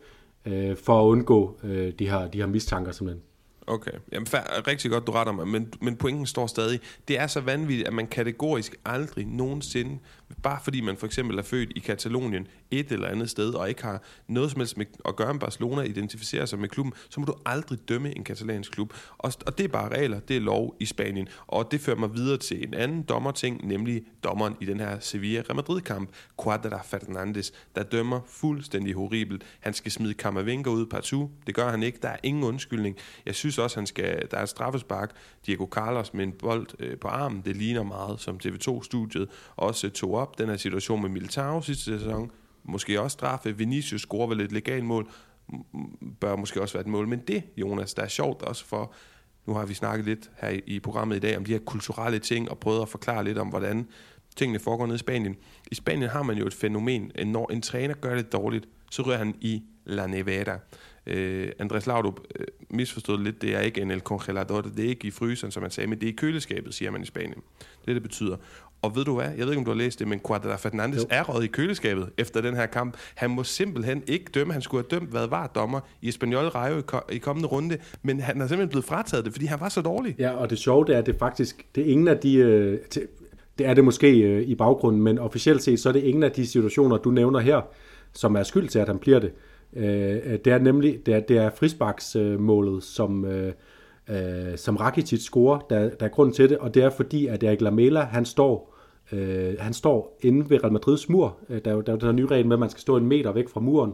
Øh, for at undgå øh, de her, de her mistanker simpelthen. Okay, Jamen, rigtig godt, du retter mig, men, men pointen står stadig. Det er så vanvittigt, at man kategorisk aldrig nogensinde, bare fordi man for eksempel er født i Katalonien et eller andet sted, og ikke har noget som helst med at gøre med Barcelona, identificerer sig med klubben, så må du aldrig dømme en katalansk klub. Og, og det er bare regler, det er lov i Spanien. Og det fører mig videre til en anden dommerting, nemlig dommeren i den her Sevilla-Real Madrid-kamp, Cuadra Fernandes, der dømmer fuldstændig horribelt. Han skal smide Camavinga ud partout. Det gør han ikke. Der er ingen undskyldning. Jeg synes også, han skal, der er et straffespark. Diego Carlos med en bold øh, på armen. Det ligner meget, som TV2-studiet også øh, tog op. Den her situation med Militao sidste sæson. Måske også straffe. Vinicius scorer vel et legalt mål. Bør måske også være et mål. Men det, Jonas, der er sjovt også for... Nu har vi snakket lidt her i programmet i dag om de her kulturelle ting, og prøvet at forklare lidt om, hvordan tingene foregår nede i Spanien. I Spanien har man jo et fænomen, at når en træner gør det dårligt, så rører han i La Nevada. Øh, Andres Laudrup øh, misforstod lidt, det er ikke en el congelador, det er ikke i fryseren, som man sagde, men det er i køleskabet, siger man i Spanien. Det det betyder. Og ved du hvad, jeg ved ikke, om du har læst det, men Quadra Fernandes jo. er røget i køleskabet efter den her kamp. Han må simpelthen ikke dømme. Han skulle have dømt, hvad var dommer i Espanyol Rayo i, i kommende runde, men han er simpelthen blevet frataget det, fordi han var så dårlig. Ja, og det sjove det er, at det faktisk, det er ingen af de, øh, det er det måske øh, i baggrunden, men officielt set, så er det ingen af de situationer, du nævner her, som er skyld til, at han bliver det. Øh, det er nemlig det er, det er frisbaksmålet, som, øh, øh, som Rakitic scorer, der, der er grund til det, og det er fordi, at Erik Lamela, han står, øh, han står inde ved Real Madrids mur. Der, der er jo der er den nye regel med, at man skal stå en meter væk fra muren,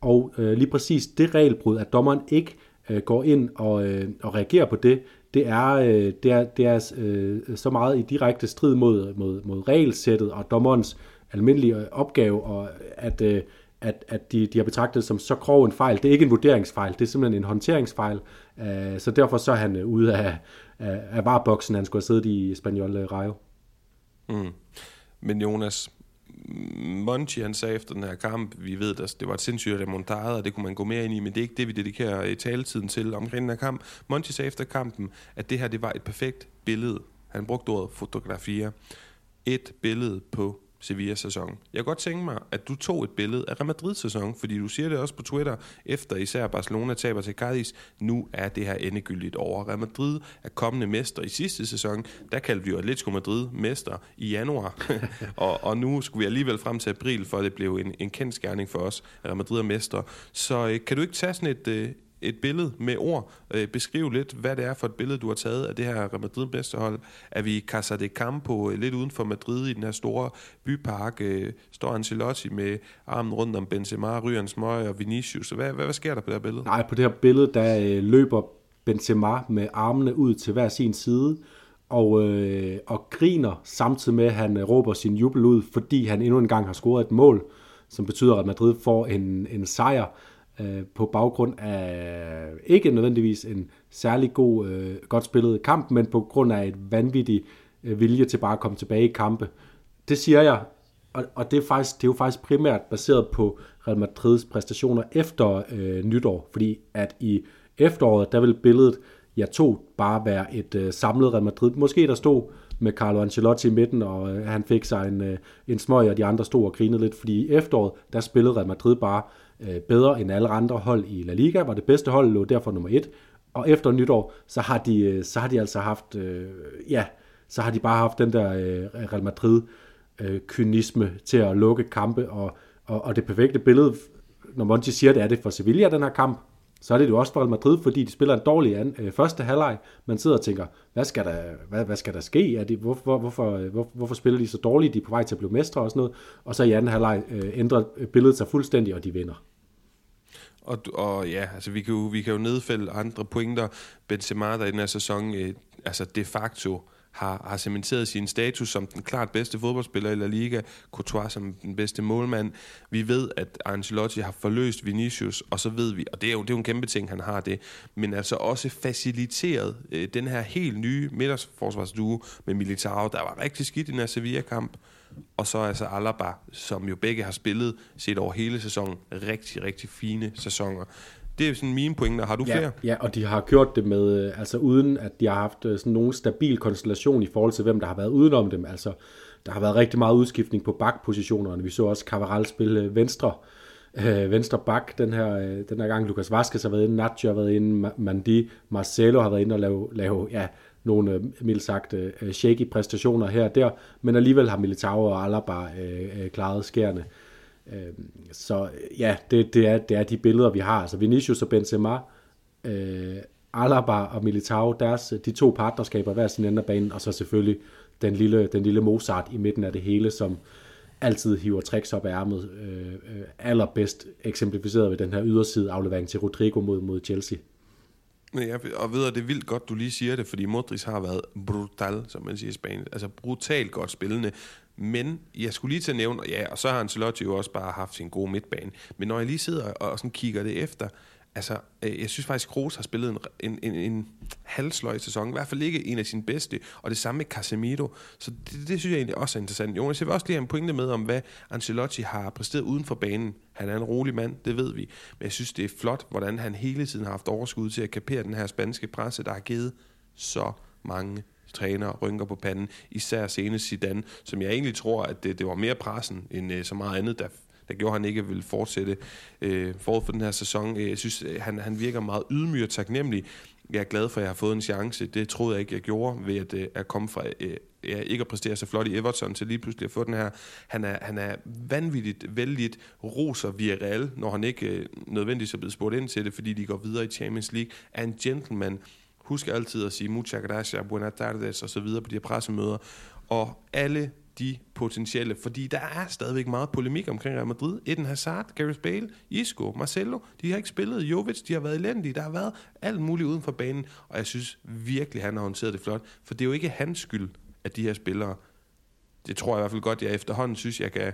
og øh, lige præcis det regelbrud, at dommeren ikke øh, går ind og, øh, og reagerer på det, det er, øh, det er, det er øh, så meget i direkte strid mod, mod, mod regelsættet og dommerens almindelige opgave, og at, øh, at, at de, de har betragtet som så grov en fejl. Det er ikke en vurderingsfejl, det er simpelthen en håndteringsfejl. Uh, så derfor så er han øh, ude af, af, af vareboksen, han skulle have siddet i Spaniol øh, Rayo. Mm. Men Jonas, Monchi han sagde efter den her kamp, vi ved, at det var et sindssygt remontade, og det kunne man gå mere ind i, men det er ikke det, vi dedikerer taletiden til omkring den her kamp. Monchi sagde efter kampen, at det her det var et perfekt billede. Han brugte ordet fotografier. Et billede på Sevilla-sæson. Jeg kunne godt tænke mig, at du tog et billede af Real Madrid-sæson, fordi du siger det også på Twitter, efter især Barcelona taber til Cadiz, nu er det her endegyldigt over. Real Madrid er kommende mester i sidste sæson, der kaldte vi jo Atletico Madrid mester i januar, [laughs] og, og nu skulle vi alligevel frem til april, for det blev en, en kendskærning for os, at Real Madrid er mester. Så øh, kan du ikke tage sådan et, øh, et billede med ord. Øh, beskriv lidt, hvad det er for et billede, du har taget af det her Real Madrid hold. Er vi i Casa de Campo, øh, lidt uden for Madrid, i den her store bypark, øh, står Ancelotti med armen rundt om Benzema, Ryan smøg og Vinicius. Hvad, hvad, hvad sker der på det her billede? Nej, på det her billede, der øh, løber Benzema med armene ud til hver sin side, og, øh, og griner samtidig med, at han øh, råber sin jubel ud, fordi han endnu en gang har scoret et mål, som betyder, at Madrid får en, en sejr øh, på baggrund af ikke nødvendigvis en særlig god, øh, godt spillet kamp, men på grund af et vanvittigt øh, vilje til bare at komme tilbage i kampe. Det siger jeg, og, og det, er faktisk, det er jo faktisk primært baseret på Real Madrids præstationer efter øh, nytår, fordi at i efteråret, der vil billedet, jeg tog bare være et øh, samlet Real Madrid. Måske der stod med Carlo Ancelotti i midten, og øh, han fik sig en, øh, en smøg, og de andre stod og grinede lidt, fordi i efteråret, der spillede Real Madrid bare øh, bedre end alle andre hold i La Liga, var det bedste hold, lå derfor nummer et, og efter nytår, så har de, øh, så har de altså haft, øh, ja, så har de bare haft den der øh, Real Madrid øh, kynisme til at lukke kampe, og, og, og det perfekte billede, når Monti siger, det er det for Sevilla, den her kamp, så er det jo også for Real Madrid, fordi de spiller en dårlig an, øh, første halvleg. Man sidder og tænker, hvad skal der, hvad, hvad skal der ske? Er de, hvorfor, hvorfor, hvor, hvorfor spiller de så dårligt? De er på vej til at blive mestre og sådan noget. Og så i anden halvleg øh, ændrer billedet sig fuldstændig, og de vinder. Og, og ja, altså vi kan, jo, vi kan jo nedfælde andre pointer. Benzema, der i den her sæson, øh, altså de facto har, har cementeret sin status som den klart bedste fodboldspiller i La Liga, Courtois som den bedste målmand. Vi ved, at Ancelotti har forløst Vinicius, og så ved vi, og det er jo, det er jo en kæmpe ting, han har det, men altså også faciliteret øh, den her helt nye midterforsvarsduo med Militao, der var rigtig skidt i den her Sevilla-kamp, og så altså Alaba, som jo begge har spillet set over hele sæsonen, rigtig, rigtig fine sæsoner. Det er sådan mine pointer. Har du ja, flere? Ja, og de har gjort det med, øh, altså uden at de har haft øh, sådan nogen stabil konstellation i forhold til, hvem der har været udenom dem. Altså, der har været rigtig meget udskiftning på bakpositionerne. Vi så også Cavaral spille venstre, øh, venstre bak den her, øh, den her gang. Lucas Vazquez har været inde, Nacho har været inde, Mandi, Marcelo har været inde og lave, lave ja, nogle, øh, mildt sagt, øh, shaky præstationer her og der, men alligevel har Militao og Alaba øh, øh, klaret skærende. Øh, Øhm, så ja, det, det, er, det er de billeder, vi har. Altså Vinicius og Benzema, øh, Alaba og Militao, deres, de to partnerskaber hver sin ende af banen, og så selvfølgelig den lille, den lille Mozart i midten af det hele, som altid hiver tricks op af ærmet. Øh, øh allerbedst eksemplificeret ved den her yderside aflevering til Rodrigo mod, mod Chelsea. Ja, og ved det er vildt godt, du lige siger det, fordi Modric har været brutal, som man siger i Spanien. Altså brutalt godt spillende. Men jeg skulle lige til at nævne, ja, og så har Ancelotti jo også bare haft sin gode midtbane. Men når jeg lige sidder og sådan kigger det efter, altså, øh, jeg synes faktisk, Kroos har spillet en, en, en, en halvsløj sæson. I hvert fald ikke en af sine bedste. Og det samme med Casemiro. Så det, det synes jeg egentlig også er interessant. Jonas, jeg vil også lige have en pointe med om, hvad Ancelotti har præsteret uden for banen. Han er en rolig mand, det ved vi. Men jeg synes, det er flot, hvordan han hele tiden har haft overskud til at kapere den her spanske presse, der har givet så mange træner rynker på panden, især senest Zidane, som jeg egentlig tror, at det, det var mere pressen end øh, så meget andet, der, der gjorde, at han ikke ville fortsætte øh, forud for den her sæson. Øh, jeg synes, øh, han, han virker meget ydmyg og taknemmelig. Jeg er glad for, at jeg har fået en chance. Det troede jeg ikke, jeg gjorde ved at, øh, at komme fra øh, ja, ikke at præstere så flot i Everton til lige pludselig at få den her. Han er, han er vanvittigt vældigt roser Villarreal, når han ikke øh, nødvendigvis er blevet spurgt ind til det, fordi de går videre i Champions League. Er en gentleman, Husk altid at sige muchas gracias, buenas tardes og så videre på de her pressemøder. Og alle de potentielle, fordi der er stadigvæk meget polemik omkring Real Madrid. Eden Hazard, Gareth Bale, Isco, Marcelo, de har ikke spillet. Jovic, de har været elendige. Der har været alt muligt uden for banen, og jeg synes virkelig, han har håndteret det flot. For det er jo ikke hans skyld, at de her spillere, det tror jeg i hvert fald godt, jeg efterhånden synes, jeg kan,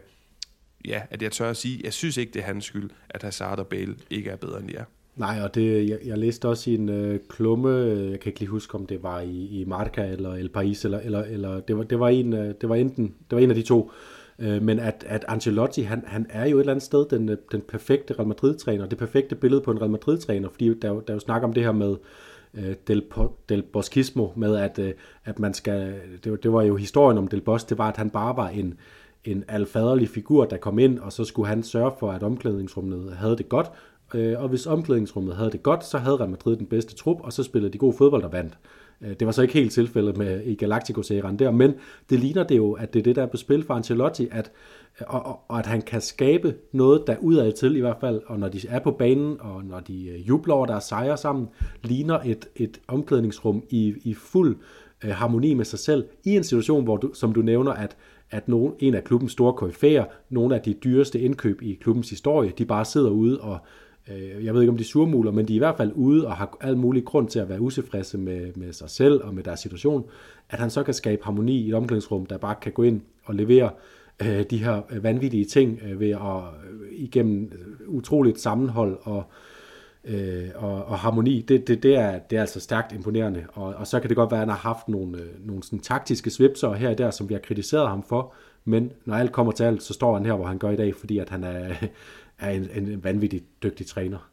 ja, at jeg tør at sige, jeg synes ikke, det er hans skyld, at Hazard og Bale ikke er bedre, end de er. Nej, og det, jeg, jeg læste også i en øh, klumme, øh, jeg kan ikke lige huske, om det var i, i Marca eller El País, eller, eller, eller det, var, det, var en, øh, det, var enten, det var en af de to, øh, men at, at Ancelotti, han, han er jo et eller andet sted den, øh, den perfekte Real Madrid-træner, det perfekte billede på en Real Madrid-træner, fordi der, der er jo snak om det her med øh, Del, Del Bosquismo, med at, øh, at man skal, det, det var jo historien om Del Bos, det var, at han bare var en, en alfaderlig figur, der kom ind, og så skulle han sørge for, at omklædningsrummet havde det godt, Øh, og hvis omklædningsrummet havde det godt, så havde Real Madrid den bedste trup, og så spillede de god fodbold og vandt. Øh, det var så ikke helt tilfældet med i Galacticos-serien der, men det ligner det jo, at det er det, der er på spil for Ancelotti, at, og, og, og at han kan skabe noget, der udad til i hvert fald, og når de er på banen, og når de øh, jubler over deres sejre sammen, ligner et, et omklædningsrum i, i fuld øh, harmoni med sig selv, i en situation, hvor du, som du nævner, at at nogen, en af klubbens store koryfæer, nogle af de dyreste indkøb i klubbens historie, de bare sidder ude og øh, jeg ved ikke om de surmuler, men de er i hvert fald ude og har al mulig grund til at være utilfredse med, med sig selv og med deres situation, at han så kan skabe harmoni i et omklædningsrum, der bare kan gå ind og levere øh, de her øh, vanvittige ting øh, ved at øh, igennem øh, utroligt sammenhold og øh, og, og harmoni, det, det, det, er, det er altså stærkt imponerende. Og, og så kan det godt være, at han har haft nogle, øh, nogle sådan taktiske svipser her og der, som vi har kritiseret ham for, men når alt kommer til alt, så står han her, hvor han gør i dag, fordi at han er, er en, en vanvittig dygtig træner.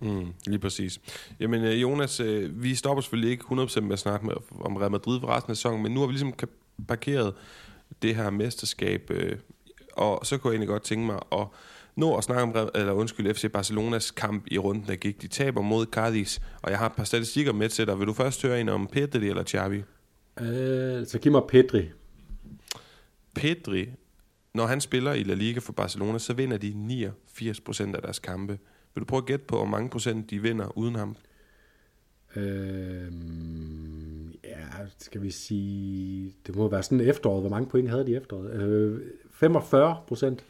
Mm, lige præcis. Jamen øh, Jonas, øh, vi stopper selvfølgelig ikke 100% med at snakke med, om Real Madrid for resten af sæsonen, men nu har vi ligesom parkeret det her mesterskab, øh, og så kunne jeg egentlig godt tænke mig at nå at snakke om, eller undskyld, FC Barcelonas kamp i runden, der gik. De taber mod Cadiz, og jeg har et par statistikker med til dig. Vil du først høre en om Pedri eller Xavi? Øh, så giv mig Pedri. Pedri, når han spiller i La Liga for Barcelona, så vinder de 89% af deres kampe. Vil du prøve at gætte på, hvor mange procent de vinder uden ham? Øh, ja, skal vi sige... Det må være sådan efteråret. Hvor mange point havde de efteråret? Øh, 45 procent.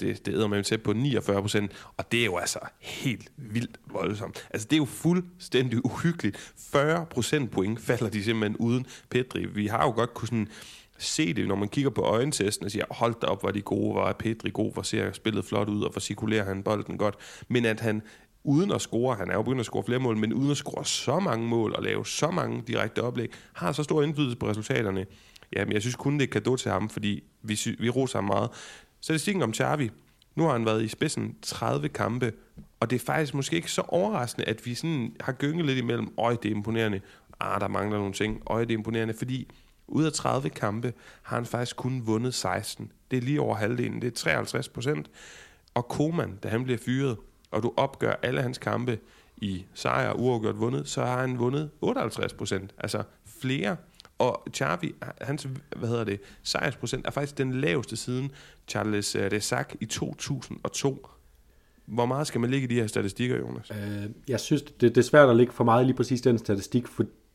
Det, det æder man til på 49 procent, og det er jo altså helt vildt voldsomt. Altså det er jo fuldstændig uhyggeligt. 40 procent point falder de simpelthen uden Pedri. Vi har jo godt kunne sådan se det, når man kigger på øjentesten og siger, hold da op, hvor de gode, var Pedri god, hvor ser spillet flot ud, og hvor cirkulerer han bolden godt. Men at han uden at score, han er jo begyndt at score flere mål, men uden at score så mange mål og lave så mange direkte oplæg, har så stor indflydelse på resultaterne. Jamen, jeg synes kun, det er kado til ham, fordi vi, vi roser ham meget. Statistikken om Xavi. Nu har han været i spidsen 30 kampe, og det er faktisk måske ikke så overraskende, at vi sådan har gynget lidt imellem, øj, det er imponerende, ah, der mangler nogle ting, øj, det er imponerende, fordi ud af 30 kampe har han faktisk kun vundet 16. Det er lige over halvdelen, det er 53 procent. Og Koman, da han bliver fyret, og du opgør alle hans kampe i sejr uafgjort vundet, så har han vundet 58 procent, altså flere. Og Xavi, hans hvad hedder det, sejrsprocent er faktisk den laveste siden Charles øh, Rezac i 2002. Hvor meget skal man ligge i de her statistikker, Jonas? Øh, jeg synes, det, det er svært at ligge for meget lige præcis den statistik,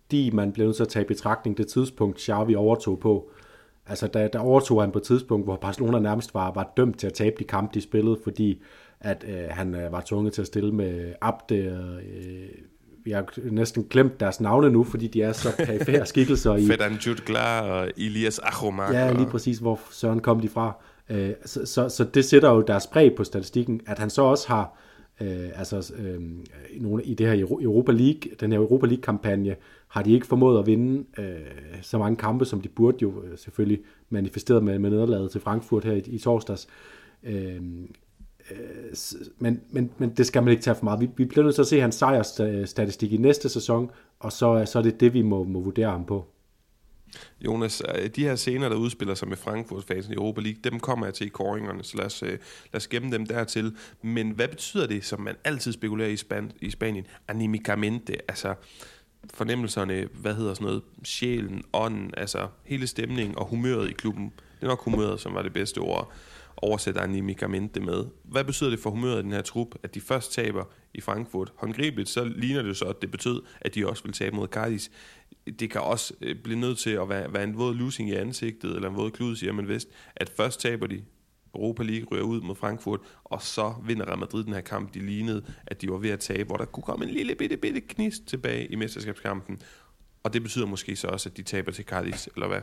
fordi man bliver nødt til at tage i betragtning det tidspunkt, Xavi overtog på. Altså, der, der overtog han på et tidspunkt, hvor Barcelona nærmest var, var dømt til at tabe de kampe, de spillede, fordi at øh, han øh, var tvunget til at stille med Abde øh, vi har næsten glemt deres navne nu, fordi de er så perifære [laughs] skikkelser. i Fedan Jutglar og Elias Achomak. Ja, lige præcis, hvor Søren kom de fra. Øh, så, så, så det sætter jo deres præg på statistikken, at han så også har, øh, altså øh, nogle, i det her Europa League, den her Europa League-kampagne, har de ikke formået at vinde øh, så mange kampe, som de burde jo øh, selvfølgelig manifesteret med, med nederlaget til Frankfurt her i, i torsdags. Øh, Øh, men, men, men det skal man ikke tage for meget. Vi, vi bliver nødt til at se hans sejrsstatistik i næste sæson, og så, øh, så er det det, vi må, må vurdere ham på. Jonas, øh, de her scener, der udspiller sig med Frankfurt-fasen i Europa League, dem kommer jeg til i koringerne, så lad os, øh, lad os gemme dem dertil. Men hvad betyder det, som man altid spekulerer i, Span- i Spanien? Animicamente, altså fornemmelserne, hvad hedder sådan noget, sjælen, ånden, altså hele stemningen og humøret i klubben. Det er nok humøret, som var det bedste ord oversætter animicamente med. Hvad betyder det for humøret i den her trup, at de først taber i Frankfurt? Håndgribeligt, så ligner det så, at det betød, at de også vil tabe mod Cardis. Det kan også øh, blive nødt til at være, være en våd losing i ansigtet, eller en våd klud, siger man vist, at først taber de Europa League ryger ud mod Frankfurt, og så vinder Real Madrid den her kamp, de lignede, at de var ved at tabe, hvor der kunne komme en lille bitte, bitte knist tilbage i mesterskabskampen. Og det betyder måske så også, at de taber til Cardis, eller hvad?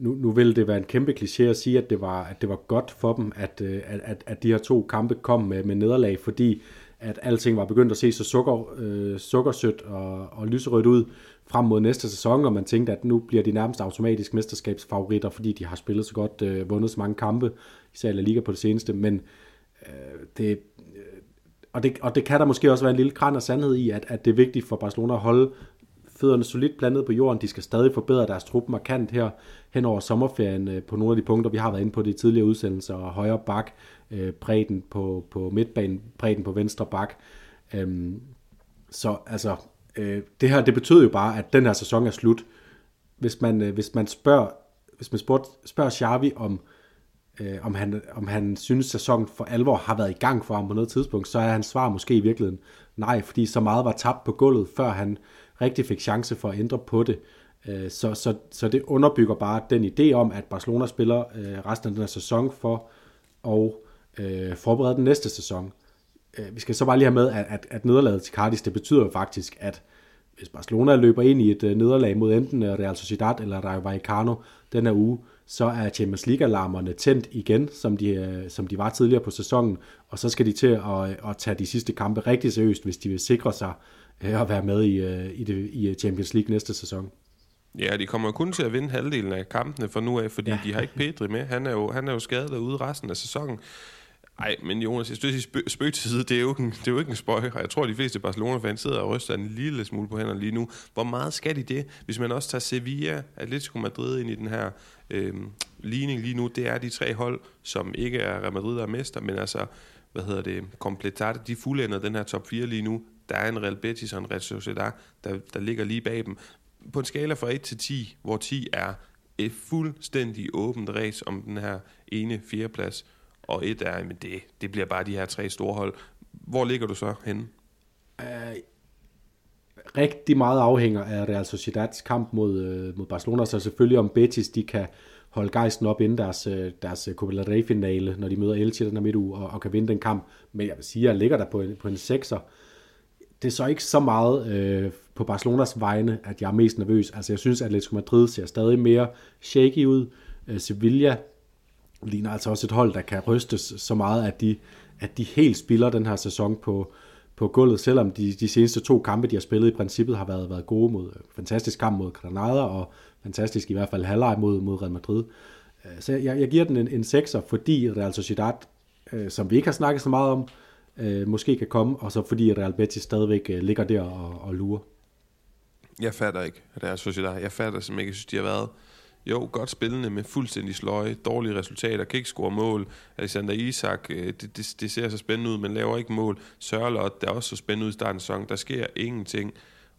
nu, nu vil det være en kæmpe kliché at sige, at det var, at det var godt for dem, at, øh, at, at, at de her to kampe kom med, med nederlag, fordi at alting var begyndt at se så sukker, øh, sukkersødt og, og lyserødt ud frem mod næste sæson, og man tænkte, at nu bliver de nærmest automatisk mesterskabsfavoritter, fordi de har spillet så godt, øh, vundet så mange kampe, især i La Liga på det seneste, men øh, det, øh, og, det, og det kan der måske også være en lille kran af sandhed i, at, at det er vigtigt for Barcelona at holde fødderne solidt plantet på jorden. De skal stadig forbedre deres trup markant her hen over sommerferien øh, på nogle af de punkter, vi har været inde på de tidligere udsendelser. Højre bak, øh, bredden på, på midtbanen, bredden på venstre bak. Øhm, så altså, øh, det her, det betød jo bare, at den her sæson er slut. Hvis man, øh, hvis man spørger, hvis man spørger, spørger Xavi om, øh, om, han, om han synes, sæsonen for alvor har været i gang for ham på noget tidspunkt, så er hans svar måske i virkeligheden nej, fordi så meget var tabt på gulvet, før han rigtig fik chance for at ændre på det. Øh, Øh, så, så, så det underbygger bare den idé om, at Barcelona spiller øh, resten af den her sæson for at øh, forberede den næste sæson. Øh, vi skal så bare lige have med, at, at, at nederlaget til Cardis, det betyder jo faktisk, at hvis Barcelona løber ind i et øh, nederlag mod enten Real Sociedad eller Rayo Vallecano den her uge, så er Champions League-alarmerne tændt igen, som de, som de var tidligere på sæsonen, og så skal de til at, at tage de sidste kampe rigtig seriøst, hvis de vil sikre sig at være med i, øh, i, det, i Champions League næste sæson. Ja, de kommer kun til at vinde halvdelen af kampene for nu af, fordi ja. de har ikke Pedri med. Han er jo, han er jo skadet derude resten af sæsonen. Nej, men Jonas, jeg synes, spøg, spøg til side, det er, jo ikke en, det er jo ikke en spøj, og jeg tror, at de fleste Barcelona-fans sidder og ryster en lille smule på hænderne lige nu. Hvor meget skal de det, hvis man også tager Sevilla, Atletico Madrid ind i den her øh, ligning lige nu? Det er de tre hold, som ikke er Real Madrid, der er mester, men altså hvad hedder det, kompletat, de fuldender den her top 4 lige nu. Der er en Real Betis og en Real Sociedad, der, der ligger lige bag dem. På en skala fra 1 til 10, hvor 10 er et fuldstændig åbent race om den her ene fjerdeplads, og et er, men det, det bliver bare de her tre store hold. Hvor ligger du så henne? Uh, rigtig meget afhænger af Real Sociedads kamp mod, uh, mod Barcelona, så selvfølgelig om Betis de kan holde gejsten op inden deres, uh, deres Copa del Rey-finale, når de møder Elche den her midtuge, og, og kan vinde den kamp. Men jeg vil sige, at jeg ligger der på en, på en 6'er. Det er så ikke så meget øh, på Barcelonas vegne, at jeg er mest nervøs. Altså jeg synes, at Atletico Madrid ser stadig mere shaky ud. Øh, Sevilla ligner altså også et hold, der kan rystes så meget, at de, at de helt spiller den her sæson på, på gulvet, selvom de, de seneste to kampe, de har spillet i princippet, har været, været gode mod øh, fantastisk kamp mod Granada, og fantastisk i hvert fald halvleg mod, mod Real Madrid. Øh, så jeg, jeg giver den en, en 6'er, fordi Real Sociedad, øh, som vi ikke har snakket så meget om, øh, måske kan komme, og så fordi Real Betis stadigvæk øh, ligger der og, og lurer. Jeg fatter ikke Real Sociedad. Jeg fatter simpelthen ikke, jeg synes, de har været jo, godt spillende med fuldstændig sløje, dårlige resultater, kan ikke score mål. Alexander Isak, øh, det, det, det ser så spændende ud, men laver ikke mål. Sørlot, det er også så spændende ud i starten af sæsonen. Der sker ingenting.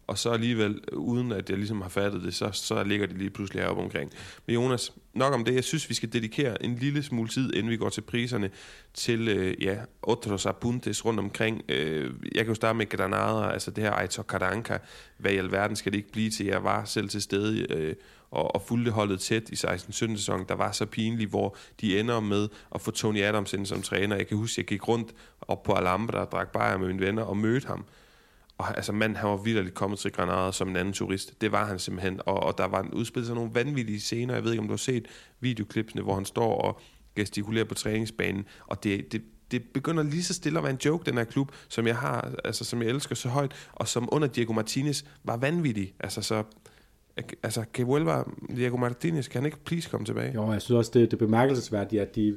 Og så alligevel, uden at jeg ligesom har fattet det, så, så ligger det lige pludselig heroppe omkring. Men Jonas, nok om det. Jeg synes, vi skal dedikere en lille smule tid, inden vi går til priserne, til øh, ja, otros apuntes rundt omkring. Øh, jeg kan jo starte med Granada, altså det her Aitor Karanka. Hvad i alverden skal det ikke blive til? Jeg var selv til stede øh, og, og fulgte holdet tæt i 16-17 sæson, der var så pinligt, hvor de ender med at få Tony Adams ind som træner. Jeg kan huske, jeg gik rundt op på Alhambra og drak bajer med mine venner og mødte ham. Og altså, manden, han var vildt kommet til Granada som en anden turist. Det var han simpelthen. Og, og der var en udspillet sig nogle vanvittige scener. Jeg ved ikke, om du har set videoklipsene, hvor han står og gestikulerer på træningsbanen. Og det, det, det begynder lige så stille at være en joke, den her klub, som jeg har, altså som jeg elsker så højt, og som under Diego Martinez var vanvittig. Altså så altså, kan Huelva, Diego Martinez, kan han ikke please komme tilbage? Jo, jeg synes også, det, det er bemærkelsesværdigt, at de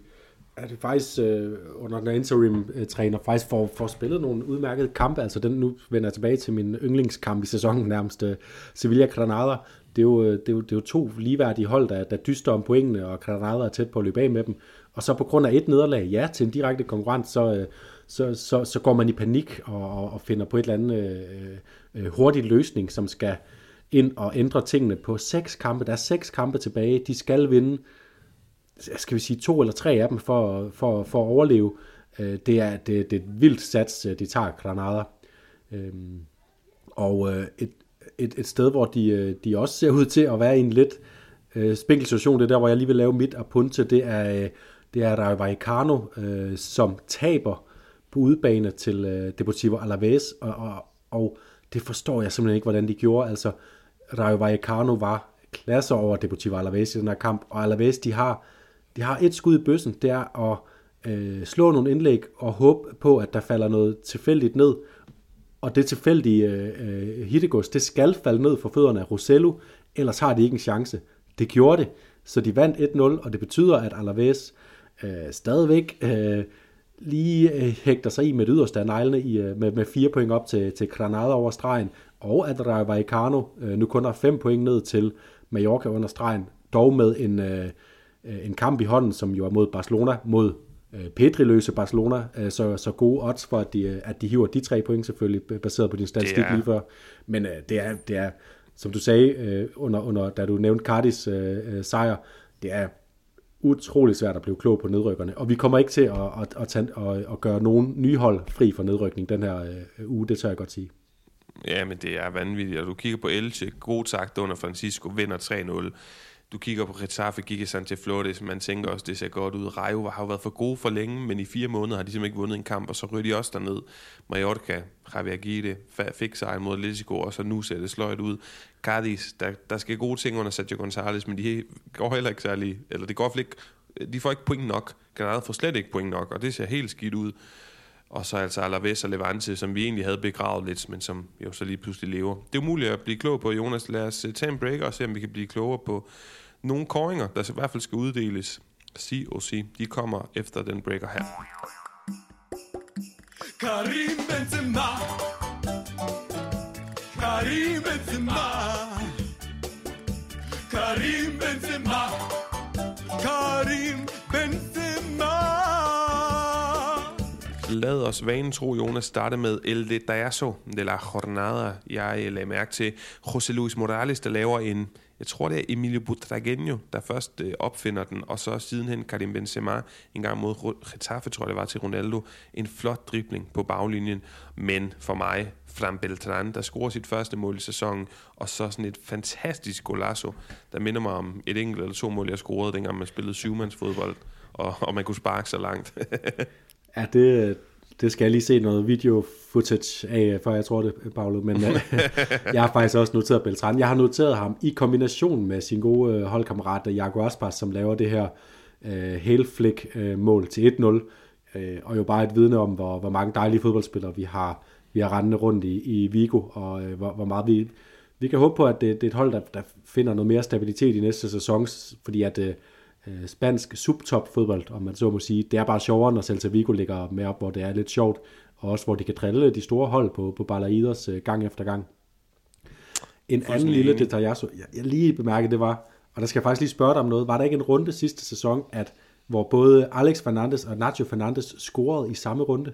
at det faktisk øh, under den interim-træner øh, faktisk får, får spillet nogle udmærkede kampe. Altså den nu vender jeg tilbage til min yndlingskamp i sæsonen nærmest. Øh, Sevilla Granada. Det er, jo, øh, det, er jo, det er jo to ligeværdige hold, der, der dyster om pointene, og Granada er tæt på at løbe af med dem. Og så på grund af et nederlag, ja, til en direkte konkurrent, så, øh, så, så, så går man i panik og, og, og finder på et eller andet øh, øh, hurtig løsning, som skal, ind og ændre tingene på seks kampe. Der er seks kampe tilbage. De skal vinde, skal vi sige, to eller tre af dem for, for, for at overleve. Øh, det er, det, det er et vildt sats, øh, de tager Granada. Øhm, og øh, et, et, et sted, hvor de, øh, de også ser ud til at være i en lidt øh, spinkel situation, det er der, hvor jeg lige vil lave mit apunte, det er, det er Rayo Vallecano, som taber på udebane til Deportivo Alaves, og, og, og det forstår jeg simpelthen ikke, hvordan de gjorde. Altså, Rayo Vallecano var klasser over Deportivo Alaves i den her kamp, og Alaves, de har, de har et skud i bøssen, det er at øh, slå nogle indlæg og håbe på, at der falder noget tilfældigt ned, og det tilfældige øh, øh hittegods, det skal falde ned for fødderne af Rosello, ellers har de ikke en chance. Det gjorde det, så de vandt 1-0, og det betyder, at Alaves øh, stadigvæk øh, lige øh, hægter sig i med det yderste af neglene i, øh, med, med fire point op til, til Granada over stregen, og at Rayo Vallecano øh, nu kun har fem point ned til Mallorca under stregen, dog med en, øh, en kamp i hånden, som jo er mod Barcelona, mod øh, Pedri-løse Barcelona, øh, så, så gode odds for, at de, øh, at de hiver de tre point selvfølgelig, baseret på din statistik lige før. Men øh, det, er, det er, som du sagde, øh, under, under, da du nævnte Cardis øh, øh, sejr, det er utrolig svært at blive klog på nedrykkerne. Og vi kommer ikke til at, at, at, tage, at, at gøre nogen nye hold fri for nedrykning den her øh, uge, det tør jeg godt sige. Ja, men det er vanvittigt. Og du kigger på Elche, god takt under Francisco, vinder 3-0. Du kigger på Getafe, Gigi Sanchez Flores, man tænker også, det ser godt ud. Rayo har jo været for gode for længe, men i fire måneder har de simpelthen ikke vundet en kamp, og så ryger de også derned. Mallorca, Javier Gide, fik sig mod Atletico, og så nu ser det sløjt ud. Cardis, der, der skal gode ting under Sergio González, men de går heller ikke særlig, eller det går ikke, de får ikke point nok. Granada får slet ikke point nok, og det ser helt skidt ud. Og så altså Alaves og Levante, som vi egentlig havde begravet lidt, men som jo så lige pludselig lever. Det er umuligt at blive klog på, Jonas. Lad os øh, tage en break og se, om vi kan blive klogere på nogle koringer, der i hvert fald skal uddeles. Sig og sig. De kommer efter den breaker her. Karim Benzema Karim Benzema Karim Benzema Karim Benzema lad os vanen tro, Jonas, starte med El Detallazo de la Jornada. Jeg øh, lagde mærke til José Luis Morales, der laver en, jeg tror det er Emilio Butragueño, der først øh, opfinder den, og så sidenhen Karim Benzema en gang mod Getafe, tror jeg det var, til Ronaldo. En flot dribling på baglinjen, men for mig, Fran Beltran, der scorer sit første mål i sæsonen, og så sådan et fantastisk golazo, der minder mig om et enkelt eller to mål, jeg scorede, dengang man spillede syvmandsfodbold, og, og man kunne sparke så langt. [laughs] ja, det, det skal jeg lige se noget video footage af, før jeg tror det, Paolo, men øh, [laughs] jeg har faktisk også noteret Beltran. Jeg har noteret ham i kombination med sin gode øh, holdkammerat Jago Aspas, som laver det her uh, hele flick uh, mål til 1-0, uh, og jo bare et vidne om, hvor, hvor mange dejlige fodboldspillere vi har, vi har rendende rundt i, i Vigo, og uh, hvor, hvor meget vi, vi kan håbe på, at det, det er et hold, der, der finder noget mere stabilitet i næste sæson, fordi at uh, øh, spansk subtop fodbold, om man så må sige. Det er bare sjovere, når Celta Vigo ligger med op, hvor det er lidt sjovt, og også hvor de kan drille de store hold på, på Balaidos øh, gang efter gang. En anden lille detalj, jeg, jeg lige bemærkede, det var, og der skal jeg faktisk lige spørge dig om noget, var der ikke en runde sidste sæson, at hvor både Alex Fernandes og Nacho Fernandes scorede i samme runde?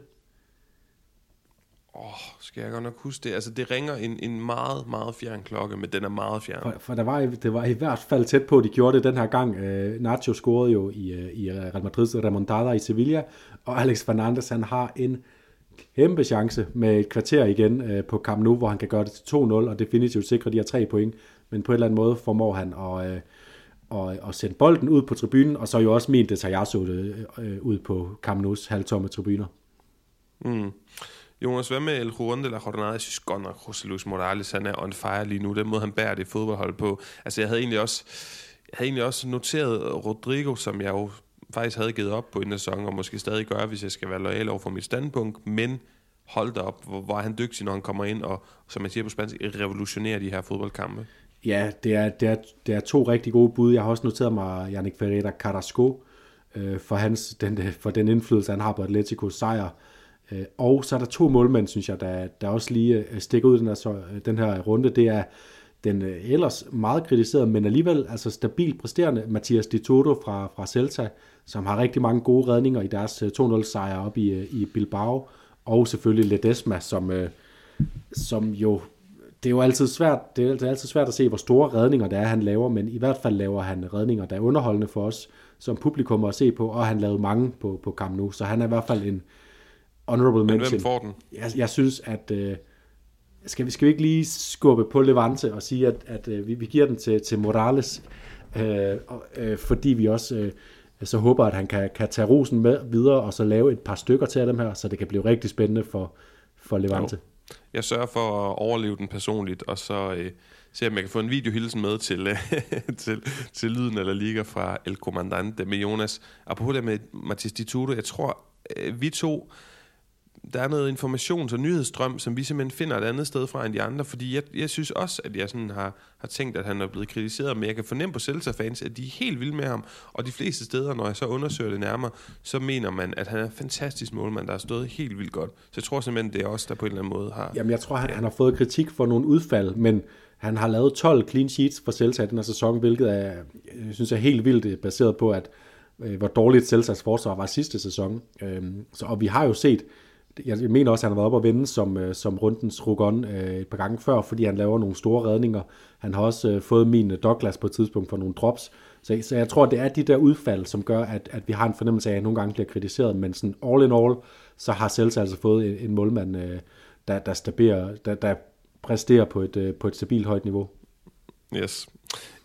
Åh, oh, skal jeg godt nok huske det? Altså, det ringer en, en meget, meget fjern klokke, men den er meget fjern. For, for der var, det var i hvert fald tæt på, at de gjorde det den her gang. Uh, Nacho scorede jo i, uh, i Real Madrid's remontada i Sevilla, og Alex Fernandes, han har en kæmpe chance med et kvarter igen uh, på Camp Nou, hvor han kan gøre det til 2-0, og definitivt sikre de her tre point. Men på en eller anden måde formår han at, uh, og, og sende bolden ud på tribunen, og så jo også min Detajasso uh, ud på Camp Nou's halvtomme tribuner. Mm. Jonas, hvad med El Juan de la Jornada? Jeg synes godt nok, José Luis Morales, han er on fire lige nu. Den måde, han bærer det fodboldhold på. Altså, jeg havde egentlig også, jeg havde egentlig også noteret Rodrigo, som jeg jo faktisk havde givet op på en sæson, og måske stadig gør, hvis jeg skal være lojal over for mit standpunkt. Men hold da op, hvor, hvor er han dygtig, når han kommer ind og, som jeg siger på spansk, revolutionerer de her fodboldkampe. Ja, det er, det, er, det er to rigtig gode bud. Jeg har også noteret mig Yannick Ferreira Carrasco, øh, for, hans, den, for den indflydelse, han har på Atleticos sejr. Øh, Øh, og så er der to målmænd, synes jeg, der, der også lige øh, stikker ud den her, så, øh, den her runde. Det er den ellers meget kritiserede, men alligevel altså stabil præsterende Mathias Di Toto fra, fra Celta, som har rigtig mange gode redninger i deres 2-0 sejr op i, i Bilbao, og selvfølgelig Ledesma, som, som jo det er jo altid svært, det er altid svært at se, hvor store redninger det er, han laver, men i hvert fald laver han redninger, der er underholdende for os som publikum at se på, og han lavede mange på, på kamp nu, så han er i hvert fald en, honorable mention. Men hvem får den? Jeg, jeg synes, at... Øh, skal, vi, skal vi ikke lige skubbe på Levante og sige, at, at øh, vi, vi giver den til, til Morales, øh, øh, fordi vi også øh, så håber, at han kan, kan tage rosen med videre, og så lave et par stykker til dem her, så det kan blive rigtig spændende for, for Levante. Jo. Jeg sørger for at overleve den personligt, og så øh, se, om jeg kan få en videohilsen med til, øh, [laughs] til, til lyden eller ligger fra El Comandante med Jonas. Apropos det med Mathis Ditudo, jeg tror, øh, vi to der er noget informations- og nyhedsstrøm, som vi simpelthen finder et andet sted fra end de andre, fordi jeg, jeg synes også, at jeg sådan har, har tænkt, at han er blevet kritiseret, men jeg kan fornemme på Celta-fans, at de er helt vilde med ham, og de fleste steder, når jeg så undersøger det nærmere, så mener man, at han er en fantastisk målmand, der har stået helt vildt godt. Så jeg tror simpelthen, det er også der på en eller anden måde har... Jamen jeg tror, han, han har fået kritik for nogle udfald, men han har lavet 12 clean sheets for Celta i den her sæson, hvilket er, jeg synes er helt vildt baseret på, at øh, hvor dårligt Celtas forsvar var sidste sæson. Øhm, så, og vi har jo set, jeg mener også, at han har været oppe og vende som, øh, som rundens Rugon øh, et par gange før, fordi han laver nogle store redninger. Han har også øh, fået min øh, Douglas på et tidspunkt for nogle drops. Så, så jeg tror, det er de der udfald, som gør, at, at vi har en fornemmelse af, at han nogle gange bliver kritiseret, men sådan all in all, så har Celta altså fået en, en målmand, øh, der, der, staberer, der, der præsterer på et, øh, på et stabilt højt niveau. Yes.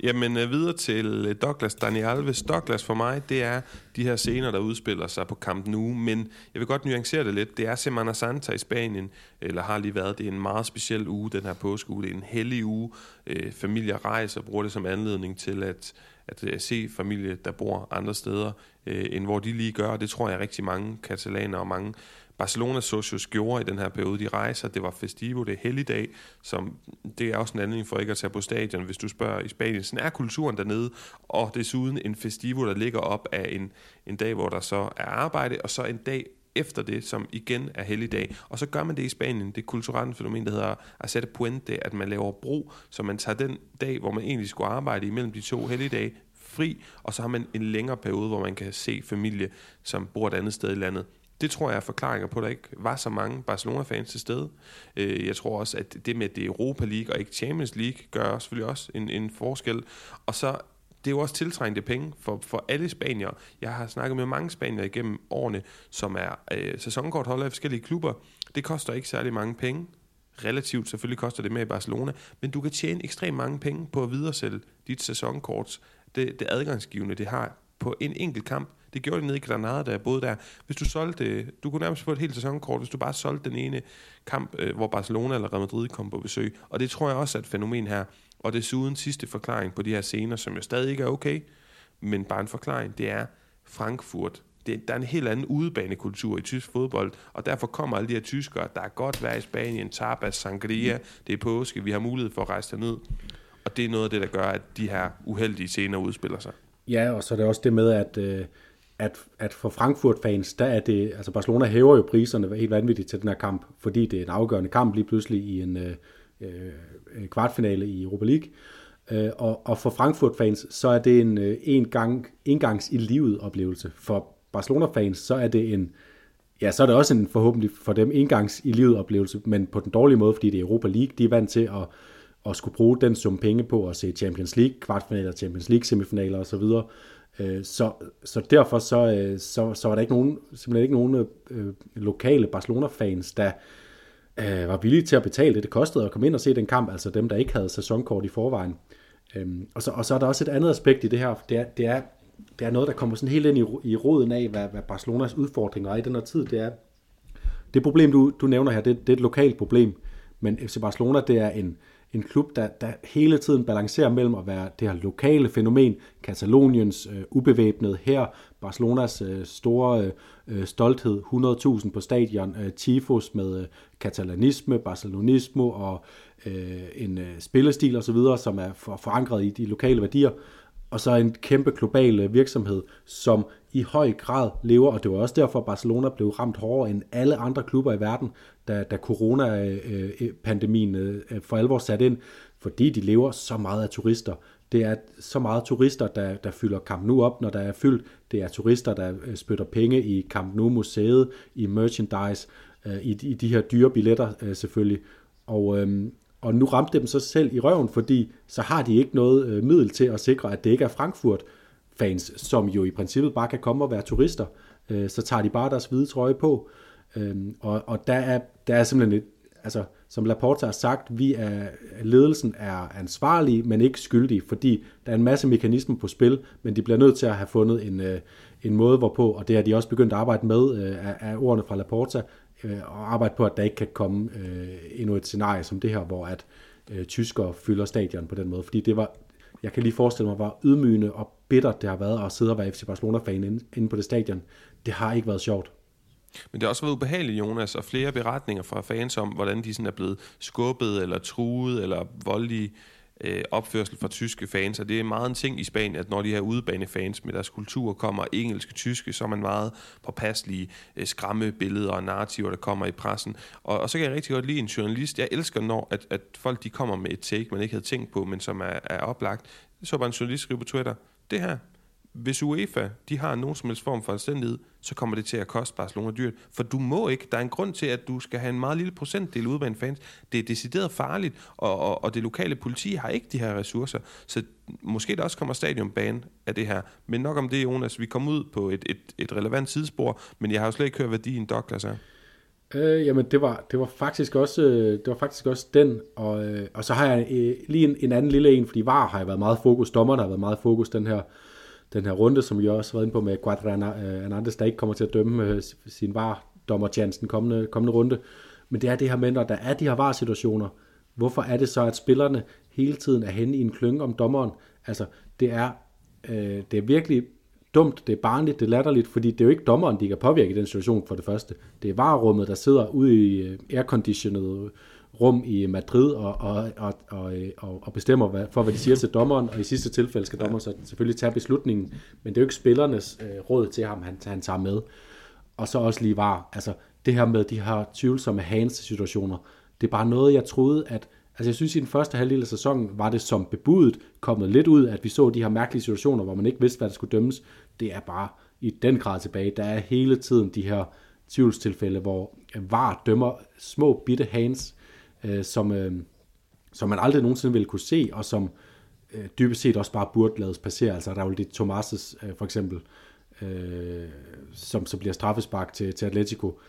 Jamen øh, videre til øh, Douglas Daniel Alves. Douglas for mig, det er de her scener, der udspiller sig på Camp Nou, men jeg vil godt nuancere det lidt. Det er Semana Santa i Spanien, eller har lige været. Det er en meget speciel uge, den her påskeuge. Det er en hellig uge. Øh, familier rejser og bruger det som anledning til at, at, at se familie, der bor andre steder, end hvor de lige gør. Det tror jeg rigtig mange katalaner og mange Barcelona Socios gjorde i den her periode. De rejser, det var festivo, det er helligdag, som det er også en anledning for ikke at tage på stadion, hvis du spørger i Spanien. Sådan er kulturen dernede, og desuden en festivo, der ligger op af en, en dag, hvor der så er arbejde, og så en dag efter det, som igen er helligdag. Og så gør man det i Spanien, det kulturelle fænomen, der hedder Asette Puente, at man laver bro, så man tager den dag, hvor man egentlig skulle arbejde imellem de to helligdage, fri, og så har man en længere periode, hvor man kan se familie, som bor et andet sted i landet det tror jeg er forklaringer på, at der ikke var så mange Barcelona-fans til stede. Øh, jeg tror også, at det med, at det er Europa League og ikke Champions League, gør selvfølgelig også en, en forskel. Og så det er jo også tiltrængte penge for, for alle spanier. Jeg har snakket med mange spanier igennem årene, som er øh, sæsonkortholdere i forskellige klubber. Det koster ikke særlig mange penge. Relativt selvfølgelig koster det mere i Barcelona, men du kan tjene ekstremt mange penge på at videresælge dit sæsonkort. Det, det adgangsgivende, det har på en enkelt kamp. Det gjorde de nede i Granada, da jeg boede der. Hvis du solgte, du kunne nærmest få et helt sæsonkort, hvis du bare solgte den ene kamp, øh, hvor Barcelona eller Real Madrid kom på besøg. Og det tror jeg også er et fænomen her. Og desuden sidste forklaring på de her scener, som jo stadig ikke er okay, men bare en forklaring, det er Frankfurt. Det, der er en helt anden udebanekultur i tysk fodbold, og derfor kommer alle de her tyskere, der er godt værd i Spanien, tapas, sangria, det er påske, vi har mulighed for at rejse derned. Og det er noget af det, der gør, at de her uheldige scener udspiller sig. Ja, og så er det også det med, at, øh, at, at for Frankfurt-fans, der er det, altså Barcelona hæver jo priserne helt vanvittigt til den her kamp, fordi det er en afgørende kamp lige pludselig i en øh, øh, kvartfinale i Europa League. Øh, og, og for Frankfurt-fans, så er det en øh, en gang, engangs i livet oplevelse. For Barcelona-fans, så er det en, ja, så er det også en forhåbentlig for dem engangs i livet oplevelse, men på den dårlige måde, fordi det er Europa League, de er vant til at, at skulle bruge den sum penge på at se Champions League kvartfinaler, Champions League semifinaler osv., øh, så, så derfor så, øh, så, så var der ikke nogen, simpelthen ikke nogen øh, lokale Barcelona-fans, der, øh, var villige til at betale det, det kostede at komme ind og se den kamp, altså dem, der ikke havde sæsonkort i forvejen. Øhm, og, så, og så er der også et andet aspekt i det her, det er, det er, det er noget, der kommer sådan helt ind i, i roden af, hvad, hvad Barcelonas udfordringer er i den her tid. Det er, det problem, du, du nævner her, det, det er et lokalt problem, men FC Barcelona, det er en, en klub, der, der hele tiden balancerer mellem at være det her lokale fænomen, Kataloniens øh, ubevæbnede her, Barcelonas øh, store øh, stolthed, 100.000 på stadion, øh, tifos med øh, katalanisme, barcelonismo og øh, en øh, spillestil osv., som er for, forankret i de lokale værdier, og så en kæmpe global øh, virksomhed, som i høj grad lever, og det var også derfor, Barcelona blev ramt hårdere end alle andre klubber i verden, da, da corona-pandemien øh, øh, for alvor satte ind, fordi de lever så meget af turister. Det er så meget turister, der, der fylder Camp Nou op, når der er fyldt. Det er turister, der spytter penge i Camp Nou-museet, i merchandise, i, i de her dyre billetter selvfølgelig. Og, øhm, og nu ramte dem så selv i røven, fordi så har de ikke noget øh, middel til at sikre, at det ikke er Frankfurt-fans, som jo i princippet bare kan komme og være turister. Øh, så tager de bare deres hvide trøje på. Øh, og og der, er, der er simpelthen et, altså som Laporta har sagt, vi er, ledelsen er ansvarlige, men ikke skyldige, fordi der er en masse mekanismer på spil, men de bliver nødt til at have fundet en, øh, en måde hvorpå, og det har de også begyndt at arbejde med øh, af, af ordene fra Laporta, øh, og arbejde på, at der ikke kan komme øh, endnu et scenarie som det her, hvor at øh, tyskere fylder stadion på den måde. Fordi det var, jeg kan lige forestille mig, hvor ydmygende og bittert det har været at sidde og være FC Barcelona-fan inde, inde på det stadion. Det har ikke været sjovt. Men det har også været ubehageligt, Jonas, og flere beretninger fra fans om, hvordan de sådan er blevet skubbet eller truet eller voldelige øh, opførsel fra tyske fans, og det er meget en ting i Spanien, at når de her udebanefans med deres kultur kommer engelske, tyske, så er man meget påpasselige øh, skræmmebilleder og narrativer, der kommer i pressen. Og, og så kan jeg rigtig godt lide en journalist. Jeg elsker, når at, at folk de kommer med et take, man ikke havde tænkt på, men som er, er oplagt. Så bare en journalist skrive på Twitter, det her, hvis UEFA de har nogen som helst form for anstændighed, så kommer det til at koste Barcelona dyrt. For du må ikke. Der er en grund til, at du skal have en meget lille procentdel ude fans. Det er decideret farligt, og, og, og det lokale politi har ikke de her ressourcer. Så måske der også kommer stadionbane af det her. Men nok om det, Jonas. Vi kommer ud på et, et, et relevant sidespor, men jeg har jo slet ikke hørt, hvad din Douglas er. Øh, jamen det var, det var faktisk også øh, det var faktisk også den og, øh, og så har jeg øh, lige en, en anden lille en fordi VAR har jeg været meget fokus dommerne har været meget fokus den her den her runde, som jeg også har været inde på med Quadrana øh, Hernandez, der ikke kommer til at dømme øh, sin var dommerchancen kommende, kommende runde. Men det er det her med, når der er de her var-situationer, hvorfor er det så, at spillerne hele tiden er henne i en klynge om dommeren? Altså, det er, øh, det er virkelig dumt, det er barnligt, det er latterligt, fordi det er jo ikke dommeren, de kan påvirke i den situation for det første. Det er varerummet, der sidder ude i øh, rum i Madrid og, og, og, og, og, bestemmer hvad, for, hvad de siger til dommeren, og i sidste tilfælde skal dommeren så selvfølgelig tage beslutningen, men det er jo ikke spillernes øh, råd til ham, han, han tager med. Og så også lige var, altså det her med de her tvivlsomme hands-situationer, det er bare noget, jeg troede, at Altså jeg synes, i den første halvdel af sæsonen var det som bebudet kommet lidt ud, at vi så de her mærkelige situationer, hvor man ikke vidste, hvad der skulle dømmes. Det er bare i den grad tilbage. Der er hele tiden de her tvivlstilfælde, hvor VAR dømmer små bitte hands, øh, som, øh, som man aldrig nogensinde ville kunne se, og som øh, dybest set også bare burde lades passere. Altså Raul de Tomases øh, for eksempel, øh, som så bliver straffespark til, til Atletico.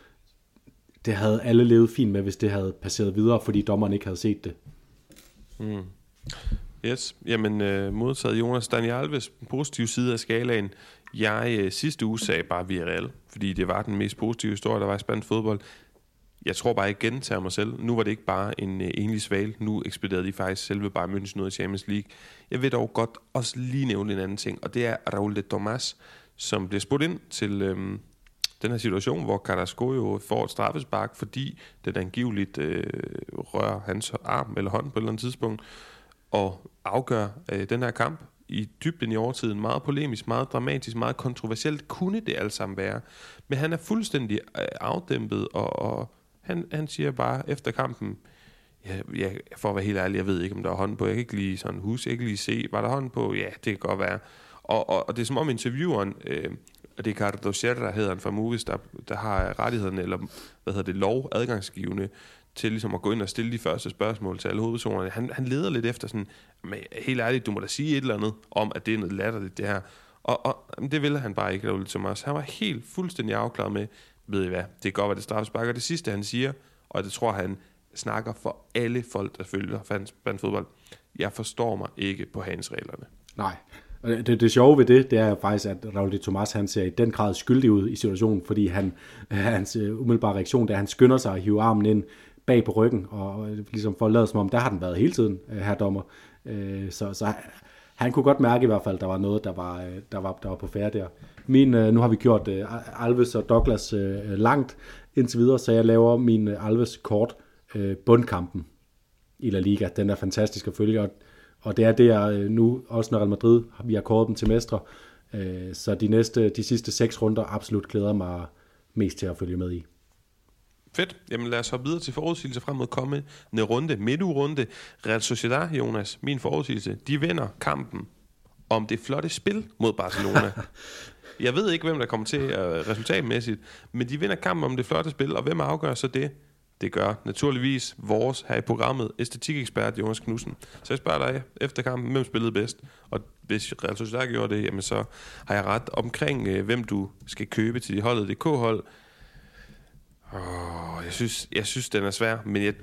Det havde alle levet fint med, hvis det havde passeret videre, fordi dommeren ikke havde set det. Mm. Yes, jamen øh, modsat Jonas Daniel Alves, positiv side af skalaen. Jeg øh, sidste uge sagde bare Villarreal, fordi det var den mest positive historie, der var i spansk fodbold. Jeg tror bare, jeg gentager mig selv. Nu var det ikke bare en øh, enlig sval. Nu ekspederede de faktisk selve Bayern München ud af Champions League. Jeg vil dog godt også lige nævne en anden ting, og det er Raul de Tomas, som bliver spurgt ind til øhm, den her situation, hvor Carrasco jo får et straffespark, fordi den angiveligt øh, rører hans arm eller hånd på et eller andet tidspunkt, og afgør øh, den her kamp i dybden i overtiden. Meget polemisk, meget dramatisk, meget kontroversielt kunne det alt sammen være. Men han er fuldstændig øh, afdæmpet, og, og han, han siger bare efter kampen, ja, ja, for at være helt ærlig, jeg ved ikke, om der er hånd på. Jeg kan ikke lige sådan huske, jeg kan lige se, var der hånd på? Ja, det kan godt være. Og, og, og det er som om intervieweren, øh, Ricardo Sierra hedder han fra Movies, der, der har rettigheden, eller hvad hedder det, lov, adgangsgivende til ligesom at gå ind og stille de første spørgsmål til alle hovedpersonerne. Han, han leder lidt efter sådan, men helt ærligt, du må da sige et eller andet om, at det er noget latterligt, det her. Og, og det ville han bare ikke, Raul Thomas. Han var helt fuldstændig afklaret med, ved I hvad, det kan godt være, det straffespark. Og det sidste, han siger, og det tror han snakker for alle folk, der følger fandt fodbold. Jeg forstår mig ikke på hans reglerne. Nej, og det, det sjove ved det, det er faktisk, at Raul de Tomas, han ser i den grad skyldig ud i situationen, fordi han, hans øh, umiddelbare reaktion, da han skynder sig at hive armen ind bag på ryggen, og ligesom for at lade som om, der har den været hele tiden, øh, her dommer. Øh, så, så han kunne godt mærke i hvert fald, at der var noget, der var, der var, der var på færre der. Min, nu har vi gjort Alves og Douglas langt indtil videre, så jeg laver min Alves kort bundkampen i La Liga. Den er fantastisk at følge, og og det er det, øh, nu, også når Real Madrid, vi har kåret dem til mestre, øh, så de, næste, de sidste seks runder absolut glæder mig mest til at følge med i. Fedt. Jamen lad os hoppe videre til forudsigelse frem mod kommende runde, midtugrunde. Real Sociedad, Jonas, min forudsigelse, de vinder kampen om det flotte spil mod Barcelona. [laughs] Jeg ved ikke, hvem der kommer til uh, resultatmæssigt, men de vinder kampen om det flotte spil, og hvem afgør så det? Det gør naturligvis vores her i programmet, æstetikekspert Jonas Knudsen. Så jeg spørger dig efter kampen, hvem spillede bedst? Og hvis Real Sociedad gjorde det, jamen så har jeg ret omkring, øh, hvem du skal købe til de holdet K-hold, Oh, jeg, synes, jeg synes, den er svær, men jeg,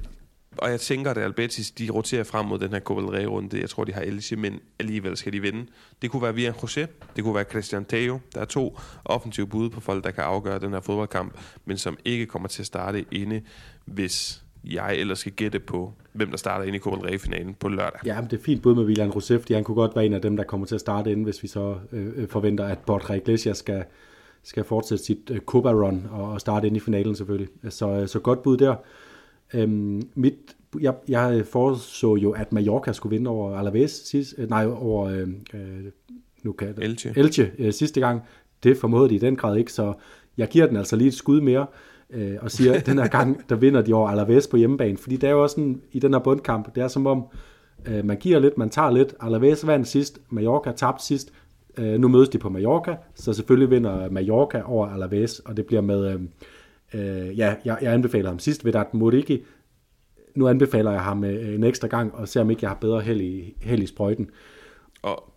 og jeg tænker, at Albetis, de roterer frem mod den her Copa del Rey-runde. Jeg tror, de har Elche, men alligevel skal de vinde. Det kunne være Via José, det kunne være Christian Teo. Der er to offensive bud på folk, der kan afgøre den her fodboldkamp, men som ikke kommer til at starte inde, hvis jeg ellers skal gætte på, hvem der starter ind i Copa del Rey-finalen på lørdag. Ja, men det er fint bud med William Josef, fordi han kunne godt være en af dem, der kommer til at starte inde, hvis vi så øh, øh forventer, at Borja Iglesias skal, skal fortsætte sit øh, Copa-run og, og starte ind i finalen selvfølgelig. Så, øh, så godt bud der. Øhm, mit, jeg, jeg foreså jo, at Mallorca skulle vinde over Alaves sidst, øh, nej, over øh, øh nu kan det, Elche, Elche øh, sidste gang. Det formåede de i den grad ikke, så jeg giver den altså lige et skud mere øh, og siger, at den her gang, der vinder de over Alaves på hjemmebane. Fordi det er jo også sådan, i den her bundkamp, det er som om, øh, man giver lidt, man tager lidt. Alaves vandt sidst, Mallorca tabte sidst. Øh, nu mødes de på Mallorca, så selvfølgelig vinder Mallorca over Alaves, og det bliver med... Øh, Øh, ja, jeg, jeg anbefaler ham sidst ved at Moriki. Nu anbefaler jeg ham øh, en ekstra gang, og ser om ikke jeg har bedre held i, held i sprøjten. Og,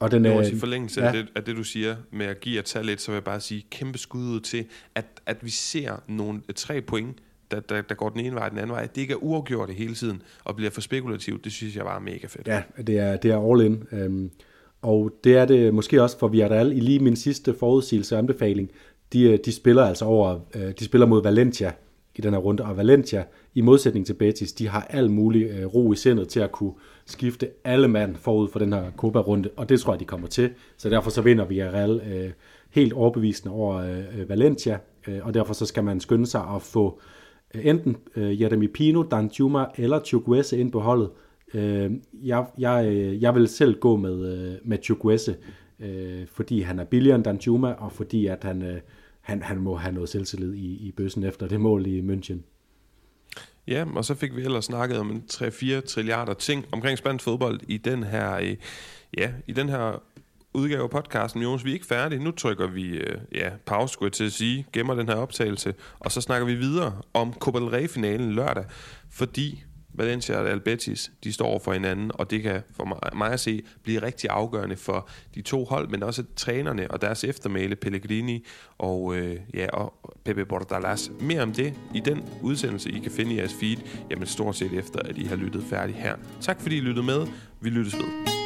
og den, er i forlængelse ja. af, det, af det, du siger med at give og tage lidt, så vil jeg bare sige kæmpe skud ud til, at, at vi ser nogle tre point, der, der, der går den ene vej den anden vej. Det ikke er uafgjort hele tiden og bliver for spekulativt, det synes jeg bare er mega fedt. Ja, det er, det er all in. Øhm, og det er det måske også for Villarreal i lige min sidste forudsigelse og anbefaling de, øh, de spiller altså over, øh, de spiller mod Valencia i den her runde, og Valencia, i modsætning til Betis, de har al mulig øh, ro i sindet til at kunne skifte alle mand forud for den her Copa-runde, og det tror jeg, de kommer til. Så derfor så vinder vi Real øh, helt overbevisende over øh, Valencia, øh, og derfor så skal man skynde sig at få øh, enten øh, Jeremy Pino, Dan Juma eller Chukwese ind på holdet. Øh, jeg, jeg, jeg vil selv gå med, øh, med Chukwese, øh, fordi han er billigere end Dan Juma, og fordi at han... Øh, han, han må have noget selvtillid i, i bøssen efter det mål i München. Ja, og så fik vi ellers snakket om en 3-4 trilliarder ting omkring spansk fodbold i den her, øh, ja, i den her udgave af podcasten, Jonas. Vi er ikke færdige. Nu trykker vi øh, ja, pause, skulle jeg til at sige, gemmer den her optagelse, og så snakker vi videre om Copa del Rey-finalen lørdag, fordi Valencia og Betis, de står over for hinanden, og det kan for mig, mig at se blive rigtig afgørende for de to hold, men også trænerne og deres eftermæle, Pellegrini og, øh, ja, og Pepe Bordalas. Mere om det i den udsendelse, I kan finde i jeres feed, jamen stort set efter, at I har lyttet færdigt her. Tak fordi I lyttede med. Vi lyttes ved.